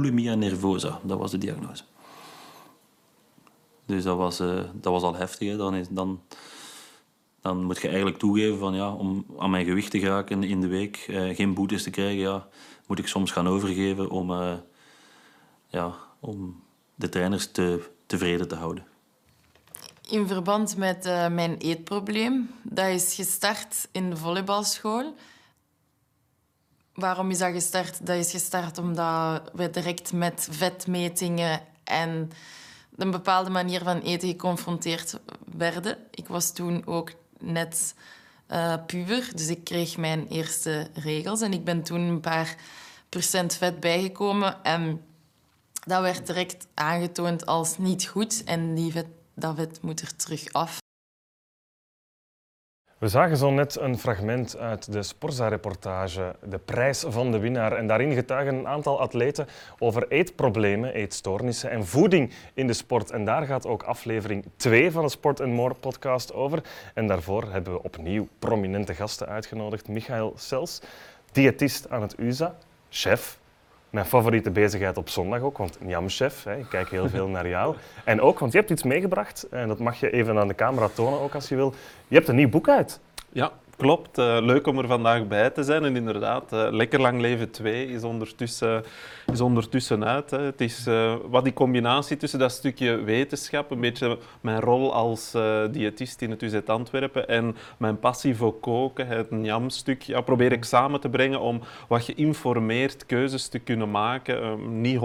bulimia nervosa. Dat was de diagnose. Dus dat was, uh, dat was al heftig. Dan, is, dan, dan moet je eigenlijk toegeven van ja, om aan mijn gewicht te geraken in de week, uh, geen boetes te krijgen, ja, moet ik soms gaan overgeven om, uh, ja, om de trainers te, tevreden te houden. In verband met mijn eetprobleem, dat is gestart in de volleybalschool. Waarom is dat gestart? Dat is gestart omdat we direct met vetmetingen en een bepaalde manier van eten geconfronteerd werden. Ik was toen ook net uh, puber, dus ik kreeg mijn eerste regels. En ik ben toen een paar procent vet bijgekomen. En dat werd direct aangetoond als niet goed. En die vet, dat vet moet er terug af. We zagen zo net een fragment uit de Sporza-reportage, de prijs van de winnaar. En daarin getuigen een aantal atleten over eetproblemen, eetstoornissen en voeding in de sport. En daar gaat ook aflevering 2 van de Sport More podcast over. En daarvoor hebben we opnieuw prominente gasten uitgenodigd. Michael Sels, diëtist aan het USA, chef mijn favoriete bezigheid op zondag ook, want Njamchef, ik kijk heel veel naar jou. En ook, want je hebt iets meegebracht, en dat mag je even aan de camera tonen ook als je wil. Je hebt een nieuw boek uit. Ja, klopt. Uh, leuk om er vandaag bij te zijn. En inderdaad, uh, Lekker Lang Leven 2 is ondertussen, is ondertussen uit. Hè. Het is uh, wat die combinatie tussen dat stukje wetenschap, een beetje mijn rol als diëtist in het UZ Antwerpen en mijn passie voor koken, het Njam-stuk, ja, probeer ik samen te brengen om wat geïnformeerd keuzes te kunnen maken. niet 100%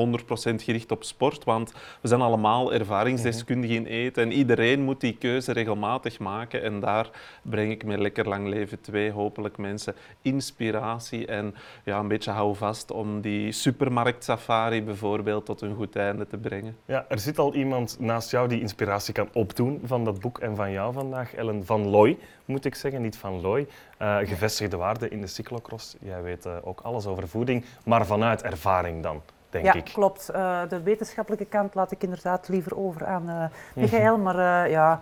gericht op sport, want we zijn allemaal ervaringsdeskundigen in eten en iedereen moet die keuze regelmatig maken. En daar breng ik met Lekker Lang Leven leven twee hopelijk mensen inspiratie en ja, een beetje hou vast om die supermarktsafari bijvoorbeeld tot een goed einde te brengen. Ja, er zit al iemand naast jou die inspiratie kan opdoen van dat boek en van jou vandaag. Ellen van Looy, moet ik zeggen, niet van Looy. Uh, gevestigde waarde in de cyclocross. Jij weet uh, ook alles over voeding, maar vanuit ervaring dan. Denk ja, ik. klopt. Uh, de wetenschappelijke kant laat ik inderdaad liever over aan Michael. Maar ja,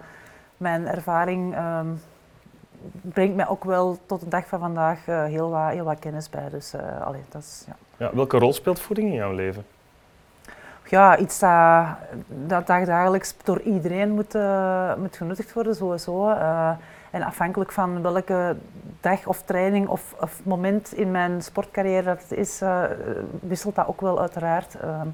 mijn ervaring um, brengt mij ook wel tot de dag van vandaag uh, heel, wat, heel wat kennis bij. Dus, uh, allee, dat is, ja. Ja, welke rol speelt voeding in jouw leven? Ja, iets dat, dat dagelijks door iedereen moet, uh, moet genuttigd worden, sowieso. en afhankelijk van welke dag of training of, of moment in mijn sportcarrière dat het is, wisselt dat ook wel uiteraard. Ehm,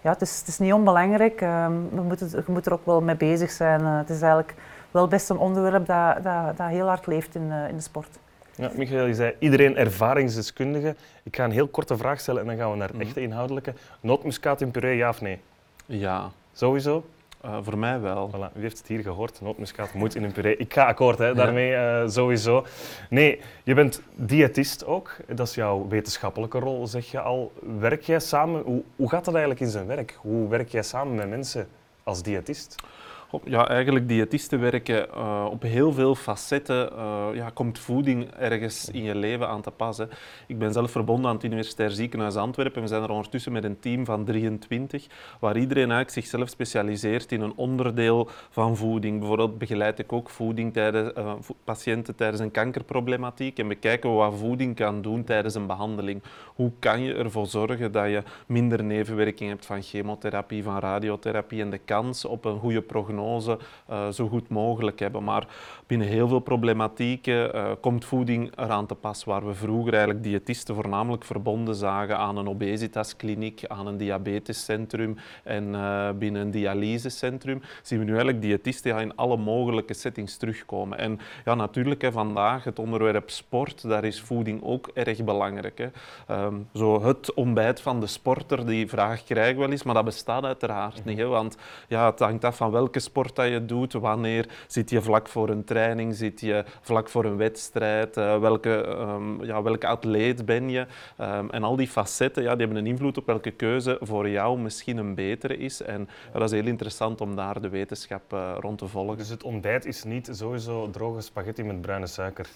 ja, het, is, het is niet onbelangrijk. Ehm, we moeten, je moet er ook wel mee bezig zijn. het is eigenlijk wel best een onderwerp dat, dat, dat heel hard leeft in, uh, in de sport. Ja, Michael, je zei iedereen ervaringsdeskundige. Ik ga een heel korte vraag stellen en dan gaan we naar het mhm. echte inhoudelijke. Nootmuskaat in puree, ja of nee? Ja. Sowieso? Uh, voor mij wel. Voilà, u heeft het hier gehoord, nootmuskaat moet in een puree. Ik ga akkoord hè, daarmee, uh, sowieso. Nee, je bent diëtist ook. Dat is jouw wetenschappelijke rol, zeg je al. Werk jij samen, hoe, hoe gaat dat eigenlijk in zijn werk? Hoe werk jij samen met mensen als diëtist? Ja, eigenlijk diëtisten werken uh, op heel veel facetten. Uh, ja, komt voeding ergens in je leven aan te passen. Ik ben zelf verbonden aan het Universitair Ziekenhuis Antwerpen. We zijn er ondertussen met een team van 23, waar iedereen eigenlijk zichzelf specialiseert in een onderdeel van voeding. Bijvoorbeeld begeleid ik ook voeding tijdens, uh, patiënten tijdens een kankerproblematiek en bekijken wat voeding kan doen tijdens een behandeling. Hoe kan je ervoor zorgen dat je minder nevenwerking hebt van chemotherapie, van radiotherapie en de kans op een goede prognose uh, zo goed mogelijk hebben. Maar binnen heel veel problematieken uh, komt voeding eraan te pas. Waar we vroeger eigenlijk diëtisten voornamelijk verbonden zagen aan een obesitaskliniek, aan een diabetescentrum en uh, binnen een dialysecentrum, zien we nu eigenlijk diëtisten in alle mogelijke settings terugkomen. En ja, natuurlijk, hè, vandaag het onderwerp sport, daar is voeding ook erg belangrijk. Hè. Um, zo het ontbijt van de sporter, die vraag krijg wel eens, maar dat bestaat uiteraard niet. Hè, want ja, het hangt af van welke sport dat je doet, wanneer zit je vlak voor een training, zit je vlak voor een wedstrijd, uh, welke, um, ja, welke atleet ben je. Um, en al die facetten ja, die hebben een invloed op welke keuze voor jou misschien een betere is. En dat is heel interessant om daar de wetenschap uh, rond te volgen. Dus het ontbijt is niet sowieso droge spaghetti met bruine suiker?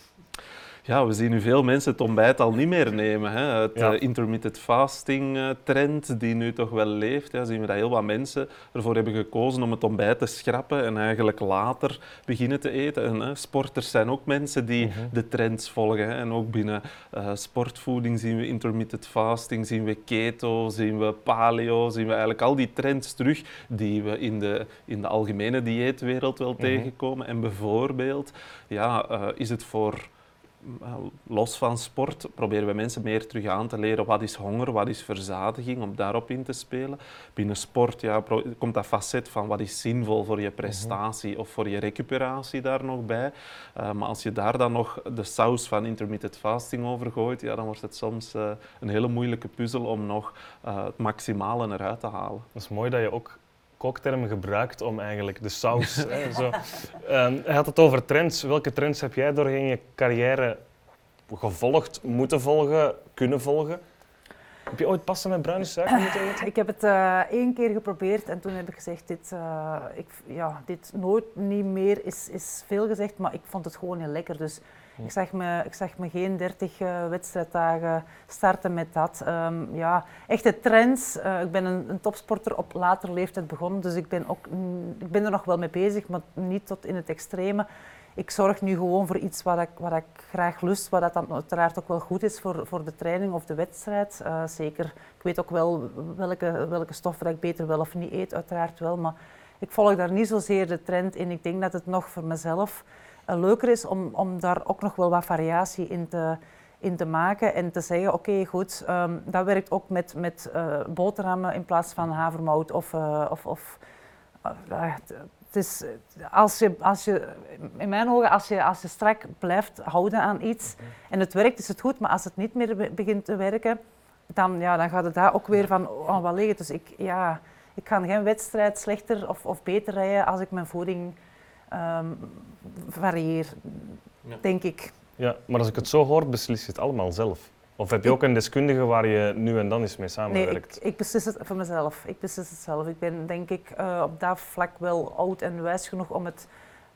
Ja, we zien nu veel mensen het ontbijt al niet meer nemen. Hè. Het Ja. eh, intermittent fasting eh, trend die nu toch wel leeft, ja, zien we dat heel wat mensen ervoor hebben gekozen om het ontbijt te schrappen en eigenlijk later beginnen te eten. En, hè, sporters zijn ook mensen die Mhm. de trends volgen. Hè. En ook binnen eh, sportvoeding zien we intermittent fasting, zien we keto, zien we paleo, zien we eigenlijk al die trends terug die we in de, in de algemene dieetwereld wel Mhm. tegenkomen. En bijvoorbeeld ja, is het voor los van sport proberen we mensen meer terug aan te leren wat is honger, wat is verzadiging, om daarop in te spelen. Binnen sport ja, komt dat facet van wat is zinvol voor je prestatie of voor je recuperatie daar nog bij. Uh, maar als je daar dan nog de saus van intermittent fasting over gooit, ja, dan wordt het soms uh, een hele moeilijke puzzel om nog uh, het maximale eruit te halen. Dat is mooi dat je ook kooktermen gebruikt om eigenlijk de saus. hè, zo. Um, hij had het over trends. Welke trends heb jij doorheen je carrière gevolgd, moeten volgen, kunnen volgen? Heb je ooit passen met bruine suiker moeten eten? Ik heb het uh, één keer geprobeerd en toen heb ik gezegd, dit, uh, ik, ja, dit nooit niet meer is, is veel gezegd, maar ik vond het gewoon heel lekker. Dus. Ik zag me, ik me geen 30 uh, wedstrijddagen starten met dat. Um, ja, echte trends. Uh, ik ben een, een, topsporter op later leeftijd begonnen, dus ik ben, ook, mm, ik ben er nog wel mee bezig, maar niet tot in het extreme. Ik zorg nu gewoon voor iets wat ik, wat ik graag lust, wat dat dan uiteraard ook wel goed is voor, voor de training of de wedstrijd. Uh, zeker, ik weet ook wel welke, welke stoffen dat ik beter wel of niet eet, uiteraard wel. Maar ik volg daar niet zozeer de trend in. Ik denk dat het nog voor mezelf leuker is om, om daar ook nog wel wat variatie in te, in te maken en te zeggen, oké, okay, goed, um, dat werkt ook met, met uh, boterhammen in plaats van havermout of... Uh, of, of het is, als je, als je, in mijn ogen, als je, als je strak blijft houden aan iets en het werkt, is het goed, maar als het niet meer begint te werken, dan, ja, dan gaat het daar ook weer van oh, wat liggen. Dus ik, ja, ik kan geen wedstrijd slechter of, of beter rijden als ik mijn voeding um, varieer, ja. denk ik. Ja, maar als ik het zo hoor, beslis je het allemaal zelf. Of heb je ook een deskundige waar je nu en dan eens mee samenwerkt? Nee, ik, ik beslis het voor mezelf. Ik beslis het zelf. Ik ben denk ik uh, op dat vlak wel oud en wijs genoeg om het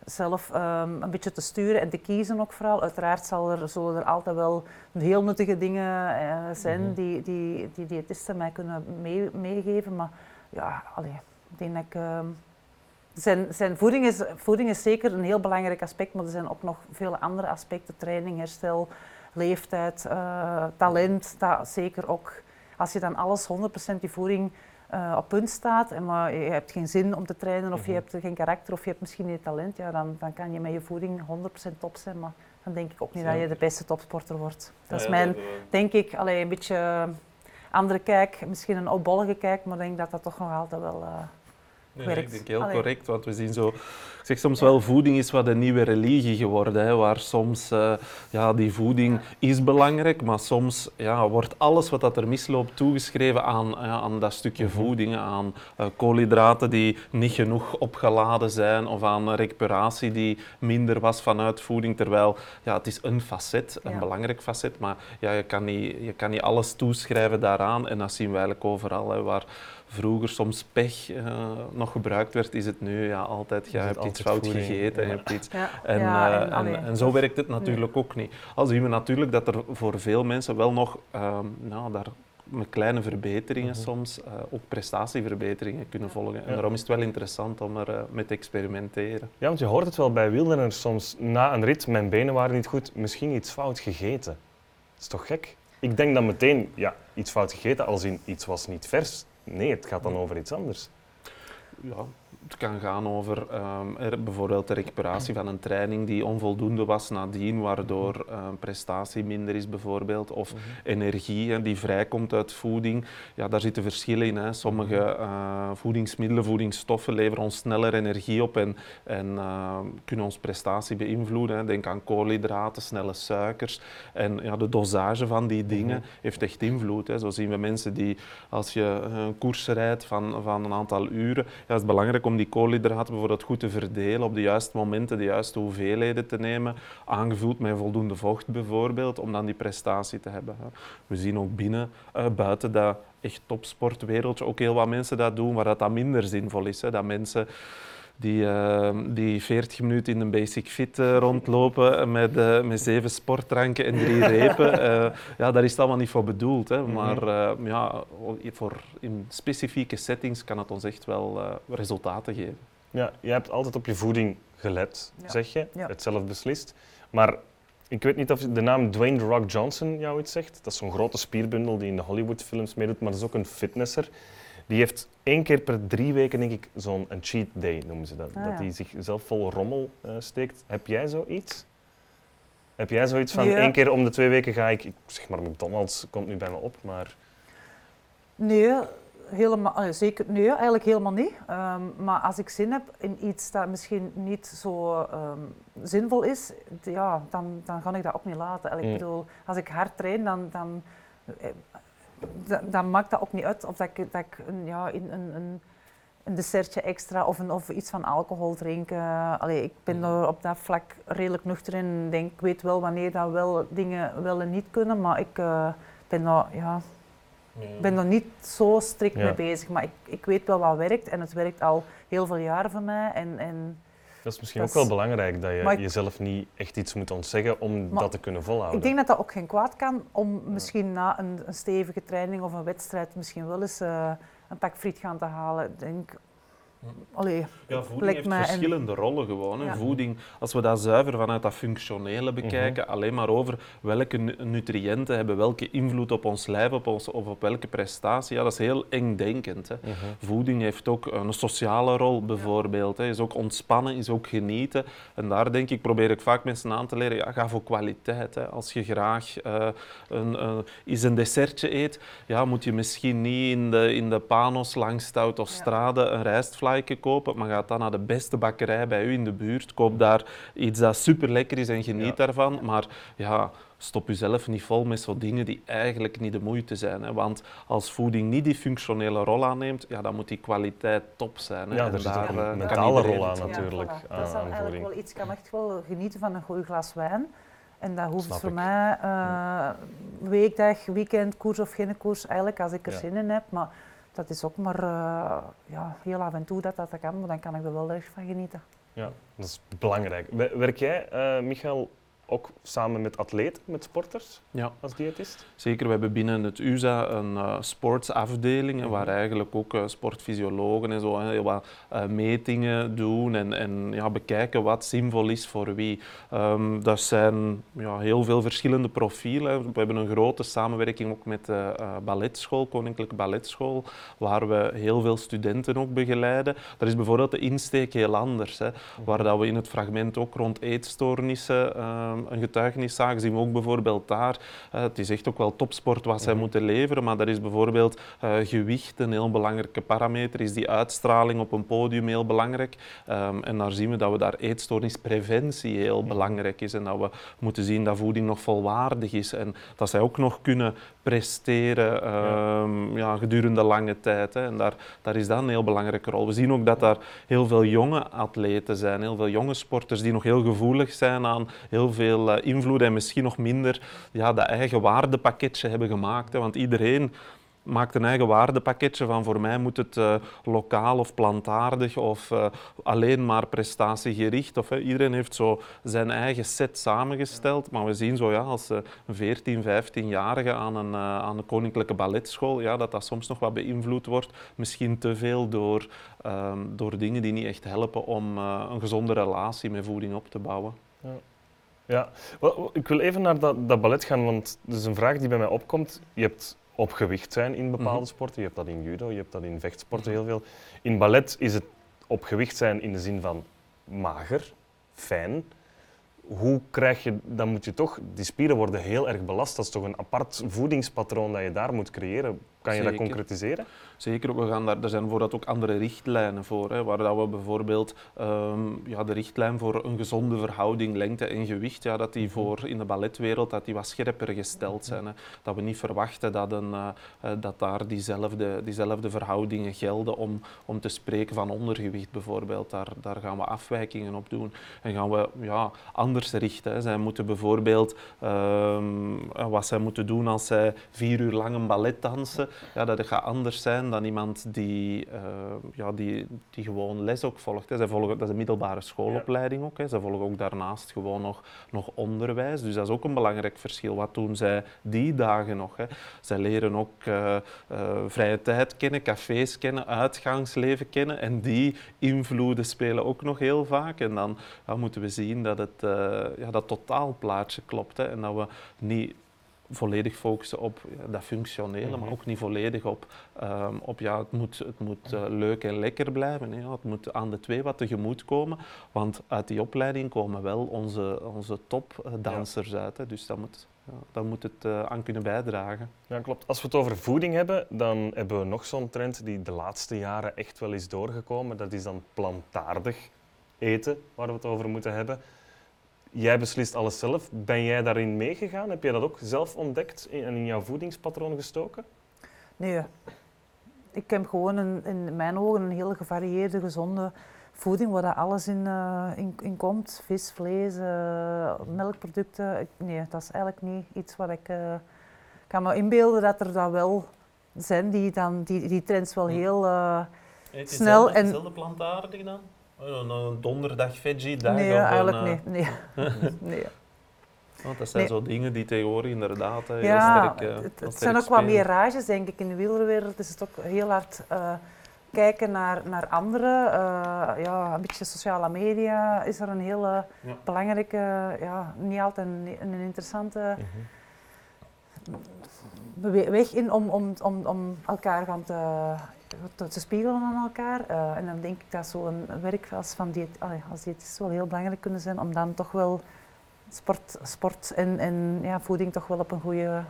zelf um, een beetje te sturen en te kiezen ook vooral. Uiteraard zal er, zullen er altijd wel heel nuttige dingen uh, zijn mm -hmm. die, die, die diëtisten mij kunnen mee, meegeven. Maar ja, allee, ik denk dat ik... Uh, zijn, zijn voeding, is, voeding is zeker een heel belangrijk aspect, maar er zijn ook nog vele andere aspecten. Training, herstel, leeftijd, uh, talent, dat zeker ook. Als je dan alles 100% die voeding uh, op punt staat, en maar je hebt geen zin om te trainen of mm -hmm. je hebt geen karakter of je hebt misschien niet talent, ja, dan, dan kan je met je voeding 100% top zijn, maar dan denk ik ook niet ja. dat je de beste topsporter wordt. Dat is mijn, denk ik, allee, een beetje andere kijk, misschien een opbollige kijk, maar ik denk dat dat toch nog altijd wel... Uh, Nee, nee, ik denk heel Allee. correct, want we zien zo... Ik zeg soms wel, voeding is wat een nieuwe religie geworden, hè, waar soms, uh, ja, die voeding is belangrijk, maar soms ja, wordt alles wat dat er misloopt toegeschreven aan, ja, aan dat stukje voeding, aan uh, koolhydraten die niet genoeg opgeladen zijn, of aan recuperatie die minder was vanuit voeding, terwijl ja, het is een facet, een ja. belangrijk facet, maar ja, je, kan niet, je kan niet alles toeschrijven daaraan, en dat zien we eigenlijk overal, hè, waar vroeger soms pech uh, nog gebruikt werd, is het nu ja, altijd, je hebt iets fout gegeten. Hebt iets, ja. En, ja, uh, en, en, en, zo werkt het natuurlijk ook niet. Al zien we natuurlijk dat er voor veel mensen wel nog um, nou, daar met kleine verbeteringen mm -hmm. soms uh, ook prestatieverbeteringen kunnen volgen. En daarom is het wel interessant om er uh, mee te experimenteren. Ja, want je hoort het wel bij wielrenners soms. Na een rit, mijn benen waren niet goed, misschien iets fout gegeten. Dat is toch gek? Ik denk dan meteen, ja, iets fout gegeten als in iets was niet vers. Nee, het gaat dan over iets anders. Ja, het kan gaan over um, er, bijvoorbeeld de recuperatie van een training die onvoldoende was nadien, waardoor um, prestatie minder is bijvoorbeeld. Of mm-hmm. energie hè, die vrijkomt uit voeding. Ja, daar zitten verschillen in. Hè. Sommige uh, voedingsmiddelen, voedingsstoffen leveren ons sneller energie op en, en uh, kunnen ons prestatie beïnvloeden. Hè. Denk aan koolhydraten, snelle suikers. En ja, de dosage van die dingen heeft echt invloed. Hè. Zo zien we mensen die, als je een koers rijdt van, van een aantal uren, ja, het is belangrijk om die koolhydraten bijvoorbeeld goed te verdelen, op de juiste momenten de juiste hoeveelheden te nemen, aangevuld met voldoende vocht bijvoorbeeld, om dan die prestatie te hebben. We zien ook binnen, uh, buiten dat echt topsportwereldje, ook heel wat mensen dat doen waar dat, dat minder zinvol is. Hè. Dat mensen die, uh, die 40 minuten in de basic fit uh, rondlopen met, uh, met zeven sportdranken en drie repen. ja, daar is het allemaal niet voor bedoeld. Hè. Mhm. Maar ja, voor in specifieke settings kan het ons echt wel resultaten geven. Ja, je hebt altijd op je voeding gelet, zeg je. Ja. Het zelf beslist. Maar ik weet niet of de naam Dwayne The Rock Johnson jou iets zegt. Dat is zo'n grote spierbundel die in de Hollywood-films meedoet, maar dat is ook een fitnesser. Die heeft één keer per drie weken, denk ik, zo'n cheat day, noemen ze dat. Ah, dat hij zichzelf vol rommel uh, steekt. Heb jij zoiets? Heb jij zoiets van, één keer om de twee weken ga ik, zeg maar McDonald's komt nu bij me op, maar... Nee, helemaal, zeker, nee, eigenlijk helemaal niet. Um, maar als ik zin heb in iets dat misschien niet zo um, zinvol is, ja, dan, dan ga ik dat ook niet laten. Ik mm. bedoel, als ik hard train, dan, dan, eh, dan, maakt dat ook niet uit of dat ik, dat ik een, ja, in, een, een, een dessertje extra of, een, of iets van alcohol drink. Uh, allee, ik ben er op dat vlak redelijk nuchter in. Denk, ik weet wel wanneer dat wel dingen wel en niet kunnen, maar ik uh, ben daar, ja, ben er niet zo strikt mee bezig, maar ik, ik weet wel wat werkt en het werkt al heel veel jaren voor mij. En, en dat is misschien ook wel belangrijk, dat je jezelf niet echt iets moet ontzeggen om dat te kunnen volhouden. Ik denk dat dat ook geen kwaad kan om misschien na een, een stevige training of een wedstrijd misschien wel eens uh, een pak friet gaan te halen. Ik denk, Allee, ja, voeding heeft verschillende rollen gewoon. Voeding, als we dat zuiver vanuit dat functionele bekijken, mhm. alleen maar over welke nutriënten hebben welke invloed op ons lijf op ons, of op welke prestatie, ja, dat is heel engdenkend. Hè. Mhm. Voeding heeft ook een sociale rol bijvoorbeeld. Hè. Is ook ontspannen, is ook genieten. En daar denk ik, probeer ik vaak mensen aan te leren, ja, ga voor kwaliteit. Hè. Als je graag uh, een, uh, eens een dessertje eet, ja, moet je misschien niet in de, in de panos langs Stout of Strade een kopen, maar ga dan naar de beste bakkerij bij u in de buurt. Koop daar iets dat super lekker is en geniet daarvan. Maar ja, stop jezelf niet vol met zo dingen die eigenlijk niet de moeite zijn. Hè. Want als voeding niet die functionele rol aanneemt, ja, dan moet die kwaliteit top zijn. Hè. Ja, er zit een eh, mentale rol aan natuurlijk. Ja, dat is eigenlijk wel iets, ik kan echt wel genieten van een goed glas wijn. En dat hoeft voor mij uh, weekdag, weekend, koers of geen koers, eigenlijk als ik er zin in heb. Maar dat is ook maar uh, ja, heel af en toe dat dat kan, maar dan kan ik er wel erg van genieten. Ja, dat is belangrijk. Werk jij, uh, Michael, ook samen met atleten, met sporters, ja. als diëtist? Zeker, we hebben binnen het USA een uh, sportsafdeling, mm waar eigenlijk ook uh, sportfysiologen en zo heel wat uh, metingen doen en, en ja, bekijken wat zinvol is voor wie. Um, dat zijn ja, heel veel verschillende profielen. We hebben een grote samenwerking ook met de balletschool, Koninklijke Balletschool, waar we heel veel studenten ook begeleiden. Daar is bijvoorbeeld de insteek heel anders, hè, waar dat we in het fragment ook rond eetstoornissen ehm, een getuigenis zagen, zien we ook bijvoorbeeld daar. Uh, het is echt ook wel topsport wat zij mhm. moeten leveren, maar daar is bijvoorbeeld uh, gewicht een heel belangrijke parameter, is die uitstraling op een podium heel belangrijk. Um, en daar zien we dat we daar eetstoornispreventie heel mhm. belangrijk is en dat we moeten zien dat voeding nog volwaardig is en dat zij ook nog kunnen presteren um, ja. gedurende lange tijd. Hè. En daar, daar is dat een heel belangrijke rol. We zien ook dat daar heel veel jonge atleten zijn, heel veel jonge sporters die nog heel gevoelig zijn aan heel veel veel eh, invloed en misschien nog minder ja, dat eigen waardepakketje hebben gemaakt. Hè. Want iedereen maakt een eigen waardepakketje van voor mij moet het uh, lokaal of plantaardig of uh, alleen maar prestatiegericht. Of, iedereen heeft zo zijn eigen set samengesteld. Maar we zien zo ja, als uh, een 14, 15-jarige aan een, aan een koninklijke balletschool, ja, dat dat soms nog wat beïnvloed wordt. Misschien te veel door, ehm, door dingen die niet echt helpen om een gezonde relatie met voeding op te bouwen. Ja. Ja, ik wil even naar dat, dat ballet gaan, want dat is een vraag die bij mij opkomt. Je hebt op gewicht zijn in bepaalde mhm. sporten, je hebt dat in judo, je hebt dat in vechtsporten heel veel. In ballet is het op gewicht zijn in de zin van mager, fijn. Hoe krijg je, dan moet je toch, die spieren worden heel erg belast. Dat is toch een apart voedingspatroon dat je daar moet creëren. Kan je dat concretiseren? Zeker, we gaan daar, er zijn bijvoorbeeld ook andere richtlijnen voor, hè, waar dat we bijvoorbeeld um, ja, de richtlijn voor een gezonde verhouding lengte en gewicht, ja, dat die mhm. voor in de balletwereld dat die wat scherper gesteld zijn. Hè. Dat we niet verwachten dat, een, uh, dat daar diezelfde, diezelfde verhoudingen gelden om, om te spreken van ondergewicht bijvoorbeeld. Daar, daar gaan we afwijkingen op doen en gaan we ja, anders richten. Hè. Zij moeten bijvoorbeeld, um, wat zij moeten doen als zij vier uur lang een ballet dansen, ja, dat gaat anders zijn dan iemand die, uh, ja, die, die gewoon les ook volgt. Hè. Zij volgen, dat is een middelbare schoolopleiding ook. Hè. Zij volgen ook daarnaast gewoon nog, nog onderwijs. Dus dat is ook een belangrijk verschil. Wat doen zij die dagen nog? Hè? Zij leren ook uh, vrije tijd kennen, cafés kennen, uitgangsleven kennen. En die invloeden spelen ook nog heel vaak. En dan ja, moeten we zien dat het ja, dat totaalplaatje klopt. Hè. En dat we niet volledig focussen op dat functionele, maar mhm. ook niet volledig op, um, op ja, het moet, het moet uh, leuk en lekker blijven. Hè. Het moet aan de twee wat tegemoet komen, want uit die opleiding komen wel onze, onze topdansers ja. uit. Hè. Dus dat moet, ja, daar moet het uh, aan kunnen bijdragen. Ja, klopt. Als we het over voeding hebben, dan hebben we nog zo'n trend die de laatste jaren echt wel is doorgekomen. Dat is dan plantaardig eten, waar we het over moeten hebben. Jij beslist alles zelf. Ben jij daarin meegegaan? Heb jij dat ook zelf ontdekt en in, jouw voedingspatroon gestoken? Nee. Ik heb gewoon een, in mijn ogen een heel gevarieerde, gezonde voeding waar dat alles in, uh, in, in, komt. Vis, vlees, uh, melkproducten. Nee, dat is eigenlijk niet iets wat ik... Uh, kan me inbeelden dat er dat wel zijn die dan die, die trends wel heel snel... en dezelfde plantaardig dan? Oh, een donderdag veggie dag? Nee, eigenlijk uh... niet. Nee. nee. Want dat zijn zo dingen die tegenwoordig inderdaad heel ja, sterk, het, het zijn ook wat meer rages, denk ik. In de wielerwereld is het ook heel hard uh, kijken naar, naar anderen. Uh, ja, een beetje sociale media is er een hele ja. belangrijke, ja, niet altijd een, een interessante mm -hmm. weg in om, om, om, om elkaar gaan te te spiegelen aan elkaar. Uh, en dan denk ik dat zo'n werk als, van allee, als diëtist wel heel belangrijk kunnen zijn om dan toch wel sport, sport en, en ja, voeding toch wel op een goede,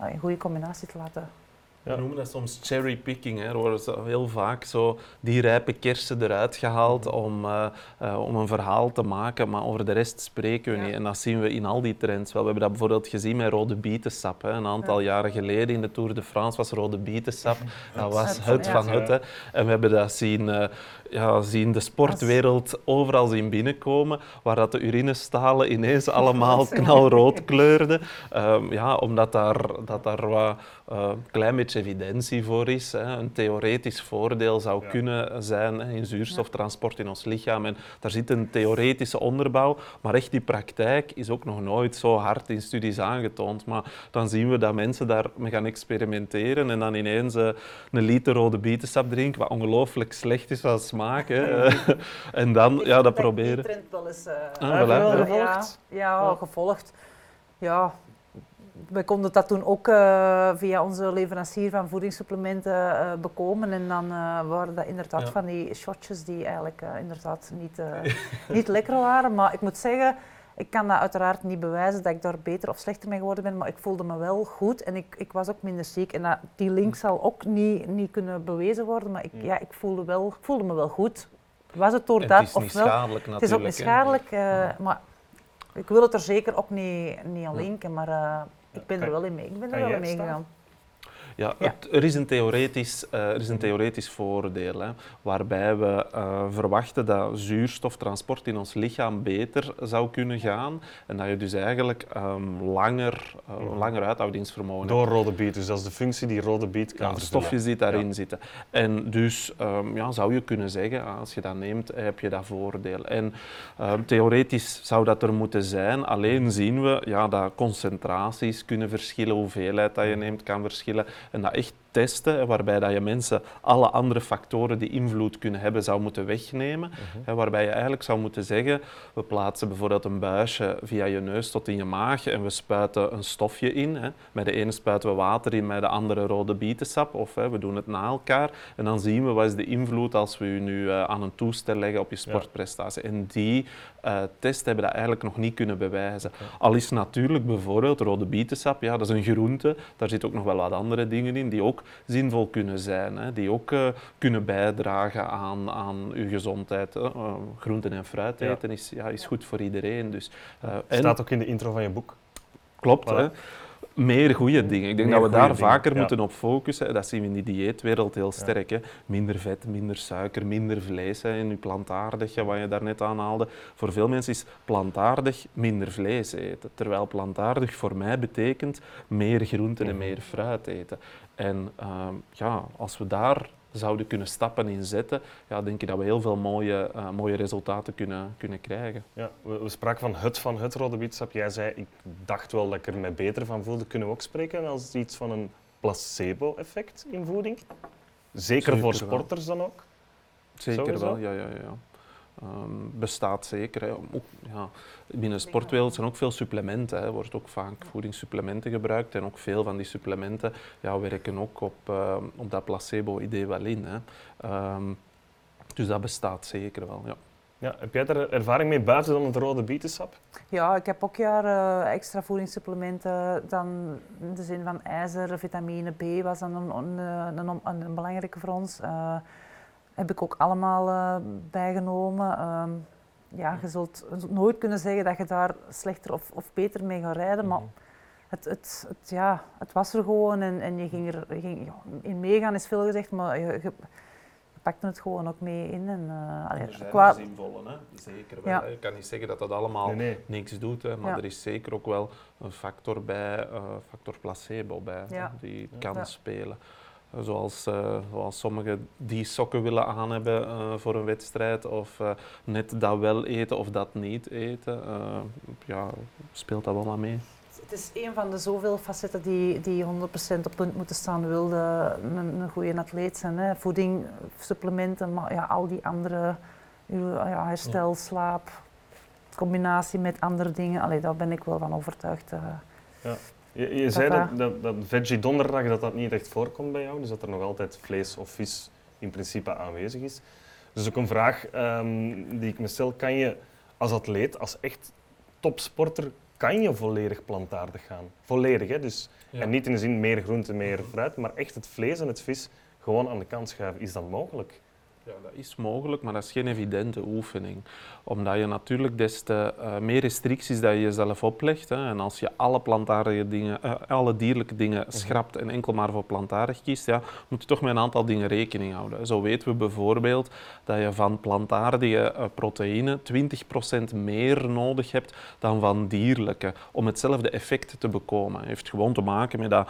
een goede combinatie te laten we noemen dat soms cherrypicking. Er worden heel vaak zo die rijpe kersen eruit gehaald om, uh, uh, om een verhaal te maken, maar over de rest spreken we niet. En dat zien we in al die trends wel. We hebben dat bijvoorbeeld gezien met rode bietensap. Hè. Een aantal jaren geleden in de Tour de France was rode bietensap. Dat was het van het. Hè. En we hebben dat zien, uh, ja, zien de sportwereld overal zien binnenkomen, waar dat de urinestalen ineens allemaal knalrood kleurden. Um, ja, omdat daar, dat daar wat uh, klein beetje evidentie voor is. Hè. Een theoretisch voordeel zou kunnen zijn hè, in zuurstoftransport in ons lichaam. En daar zit een theoretische onderbouw, maar echt die praktijk is ook nog nooit zo hard in studies aangetoond. Maar dan zien we dat mensen daarmee gaan experimenteren en dan ineens uh, een liter rode bietensap drinken, wat ongelooflijk slecht is van smaak. Hè. en dan ja, dat proberen. Die trend wel eens uh, ah, voilà. gevolgd. Ja, ja, gevolgd. Ja, we konden dat toen ook uh, via onze leverancier van voedingssupplementen uh, bekomen. En dan uh, waren dat inderdaad van die shotjes die eigenlijk inderdaad niet, niet lekker waren. Maar ik moet zeggen, ik kan dat uiteraard niet bewijzen dat ik daar beter of slechter mee geworden ben. Maar ik voelde me wel goed en ik, ik was ook minder ziek. En dat, die link zal ook niet, niet kunnen bewezen worden. Maar ik, ja, ik voelde, wel, voelde me wel goed. Was het door dat? Het is niet schadelijk natuurlijk. Het is ook niet schadelijk. maar ik wil het er zeker ook niet, niet aan linken. Maar ik ben er wel in mee. Ik ben er wel in meegegaan. Ja, er, is een theoretisch, uh, er is een theoretisch voordeel, hè, waarbij we uh, verwachten dat zuurstoftransport in ons lichaam beter zou kunnen gaan en dat je dus eigenlijk um, langer, uh, langer uithoudingsvermogen Door rode biet, dus dat is de functie die rode biet kan ja, stofjes die daarin zitten. En dus um, ja, zou je kunnen zeggen, als je dat neemt, heb je dat voordeel. En um, theoretisch zou dat er moeten zijn, alleen zien we ja, dat concentraties kunnen verschillen, hoeveelheid dat je neemt kan verschillen en dat echt testen, waarbij dat je mensen alle andere factoren die invloed kunnen hebben zou moeten wegnemen. Mhm. Waarbij je eigenlijk zou moeten zeggen, we plaatsen bijvoorbeeld een buisje via je neus tot in je maag en we spuiten een stofje in. Met de ene spuiten we water in, met de andere rode bietensap. Of we doen het na elkaar. En dan zien we wat is de invloed als we je nu eh, aan een toestel leggen op je sportprestatie. En die uh, test hebben dat eigenlijk nog niet kunnen bewijzen. Al is natuurlijk bijvoorbeeld rode bietensap, ja, dat is een groente. Daar zitten ook nog wel wat andere dingen in die ook zinvol kunnen zijn, hè, die ook uh, kunnen bijdragen aan, aan uw gezondheid. Uh, groenten en fruit eten ja. is, ja, is goed voor iedereen. Dus, uh, Staat ook in de intro van je boek. Klopt. Hè. Meer goede dingen. Ik denk Meer dat we daar dingen, vaker ja. moeten op focussen. Dat zien we in die dieetwereld heel sterk. Hè. Minder vet, minder suiker, minder vlees. Hè. In je plantaardig, wat je daarnet aanhaalde. Voor veel mensen is plantaardig minder vlees eten. Terwijl plantaardig voor mij betekent meer groenten en meer fruit eten. En ehm, ja, als we daar zouden kunnen stappen in zetten, ja, denk ik dat we heel veel mooie, eh, mooie resultaten kunnen, kunnen krijgen. Ja, we, we spraken van het van het rode bietensap. Jij zei, ik dacht wel dat ik er me beter van voelde. Kunnen we ook spreken als iets van een placebo-effect in voeding? Zeker, Zeker voor wel. sporters dan ook? Zeker Sowieso? wel, ja, ja, ja. Ehm, bestaat zeker. Hè. Ook, ja, binnen de sportwereld zijn ook veel supplementen. Hè. Er wordt ook vaak voedingssupplementen gebruikt. En ook veel van die supplementen ja, werken ook op, ehm, op dat placebo-idee wel in. Hè. Ehm, dus dat bestaat zeker wel, ja. Ja, heb jij daar ervaring mee buiten dan het rode bietensap? Ja, ik heb ook jaren extra voedingssupplementen. Dan in de zin van ijzer, vitamine B was dan een, een, een, een, een belangrijke voor ons. Eh, heb ik ook allemaal eh, bijgenomen. Ehm, ja, je zult nooit kunnen zeggen dat je daar slechter of, of beter mee gaat rijden, maar het, het, het, ja, het was er gewoon en, en je ging er je ging, ja, in meegaan is veel gezegd, maar je, je, je pakte het gewoon ook mee in. En, eh, allee, qua, zinvolle, hè? zeker wel. Ja. hè. Je kan niet zeggen dat dat allemaal Nee, nee. niks doet, hè, maar Ja. er is zeker ook wel een factor bij, eh, factor placebo bij, hè, Ja. die kan Ja. spelen. Zoals, eh, zoals sommigen die sokken willen aan hebben eh, voor een wedstrijd, of eh, net dat wel eten of dat niet eten, eh, ja, speelt dat wel aan mee. Het is een van de zoveel facetten die, die 100% op punt moeten staan wilde een, een goede atleet zijn. Hè. Voeding, supplementen, maar ja, al die andere uw- ja, herstel, slaap, combinatie met andere dingen. Allee, daar ben ik wel van overtuigd. eh. Je, je zei dat, dat, dat veggie donderdag dat dat niet echt voorkomt bij jou, dus dat er nog altijd vlees of vis in principe aanwezig is. Dus ook een vraag ehm, die ik me stel, kan je als atleet, als echt topsporter, kan je volledig plantaardig gaan? Volledig, hè? Dus, Ja. En niet in de zin meer groente, meer fruit, maar echt het vlees en het vis gewoon aan de kant schuiven. Is dat mogelijk? Ja, dat is mogelijk, maar dat is geen evidente oefening. Omdat je natuurlijk des te eh, meer restricties dat je jezelf oplegt. Hè, en als je alle plantaardige dingen, eh, alle dierlijke dingen schrapt en enkel maar voor plantaardig kiest, ja, moet je toch met een aantal dingen rekening houden. Zo weten we bijvoorbeeld dat je van plantaardige eh, proteïne 20% meer nodig hebt dan van dierlijke om hetzelfde effect te bekomen. Het heeft gewoon te maken met dat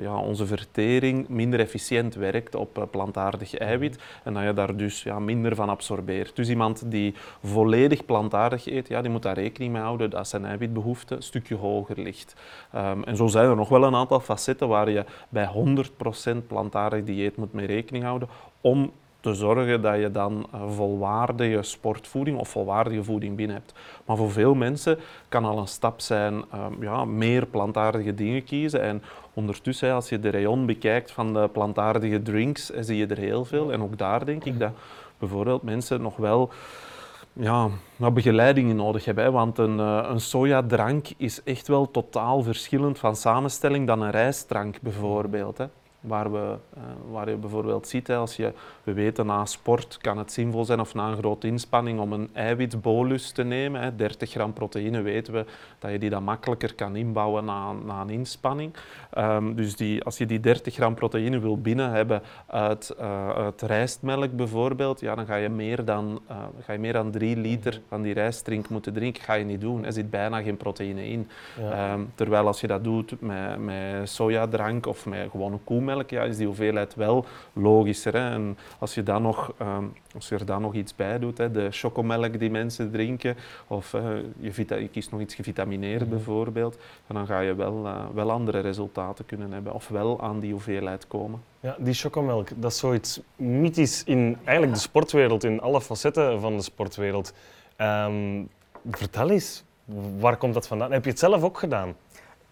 ja, onze vertering minder efficiënt werkt op plantaardig eiwit en dat je daar dus ja, minder van absorbeert. Dus iemand die volledig plantaardig eet, ja, die moet daar rekening mee houden dat zijn eiwitbehoefte een stukje hoger ligt. Ehm, en zo zijn er nog wel een aantal facetten waar je bij 100% plantaardig dieet moet mee rekening houden om te zorgen dat je dan eh, volwaardige sportvoeding of volwaardige voeding binnen hebt. Maar voor veel mensen kan al een stap zijn ehm, ja, meer plantaardige dingen kiezen. En ondertussen, als je de rayon bekijkt van de plantaardige drinks, eh, zie je er heel veel. En ook daar denk ik dat bijvoorbeeld mensen nog wel ja, wat begeleiding nodig hebben. Want een, eh, een sojadrank is echt wel totaal verschillend van samenstelling dan een rijstdrank bijvoorbeeld. Hè. Waar, we, eh, waar je bijvoorbeeld ziet, hè, als je, we weten na sport kan het zinvol zijn of na een grote inspanning om een eiwitbolus te nemen. Hè. 30 gram proteïne weten we dat je die dan makkelijker kan inbouwen na, na een inspanning. Ehm, dus die, als je die 30 gram proteïne wil binnen hebben uit, eh, uit rijstmelk bijvoorbeeld, ja, dan ga je, meer dan, eh, ga je meer dan 3 liter van die rijstdrink moeten drinken. ga je niet doen. Er zit bijna geen proteïne in. Ehm, terwijl als je dat doet met, met sojadrank of met gewone koemelk, ja, is die hoeveelheid wel logischer. Hè. En als je, dan nog, ehm, als je er dan nog iets bij doet, hè, de chocomelk die mensen drinken, of eh, je, vita- je kiest nog iets gevitamineerd bijvoorbeeld, en dan ga je wel, eh, wel andere resultaten kunnen hebben, of wel aan die hoeveelheid komen. Ja, die chocomelk, dat is zoiets mythisch in eigenlijk de sportwereld, in alle facetten van de sportwereld. Ehm, vertel eens, waar komt dat vandaan? Heb je het zelf ook gedaan?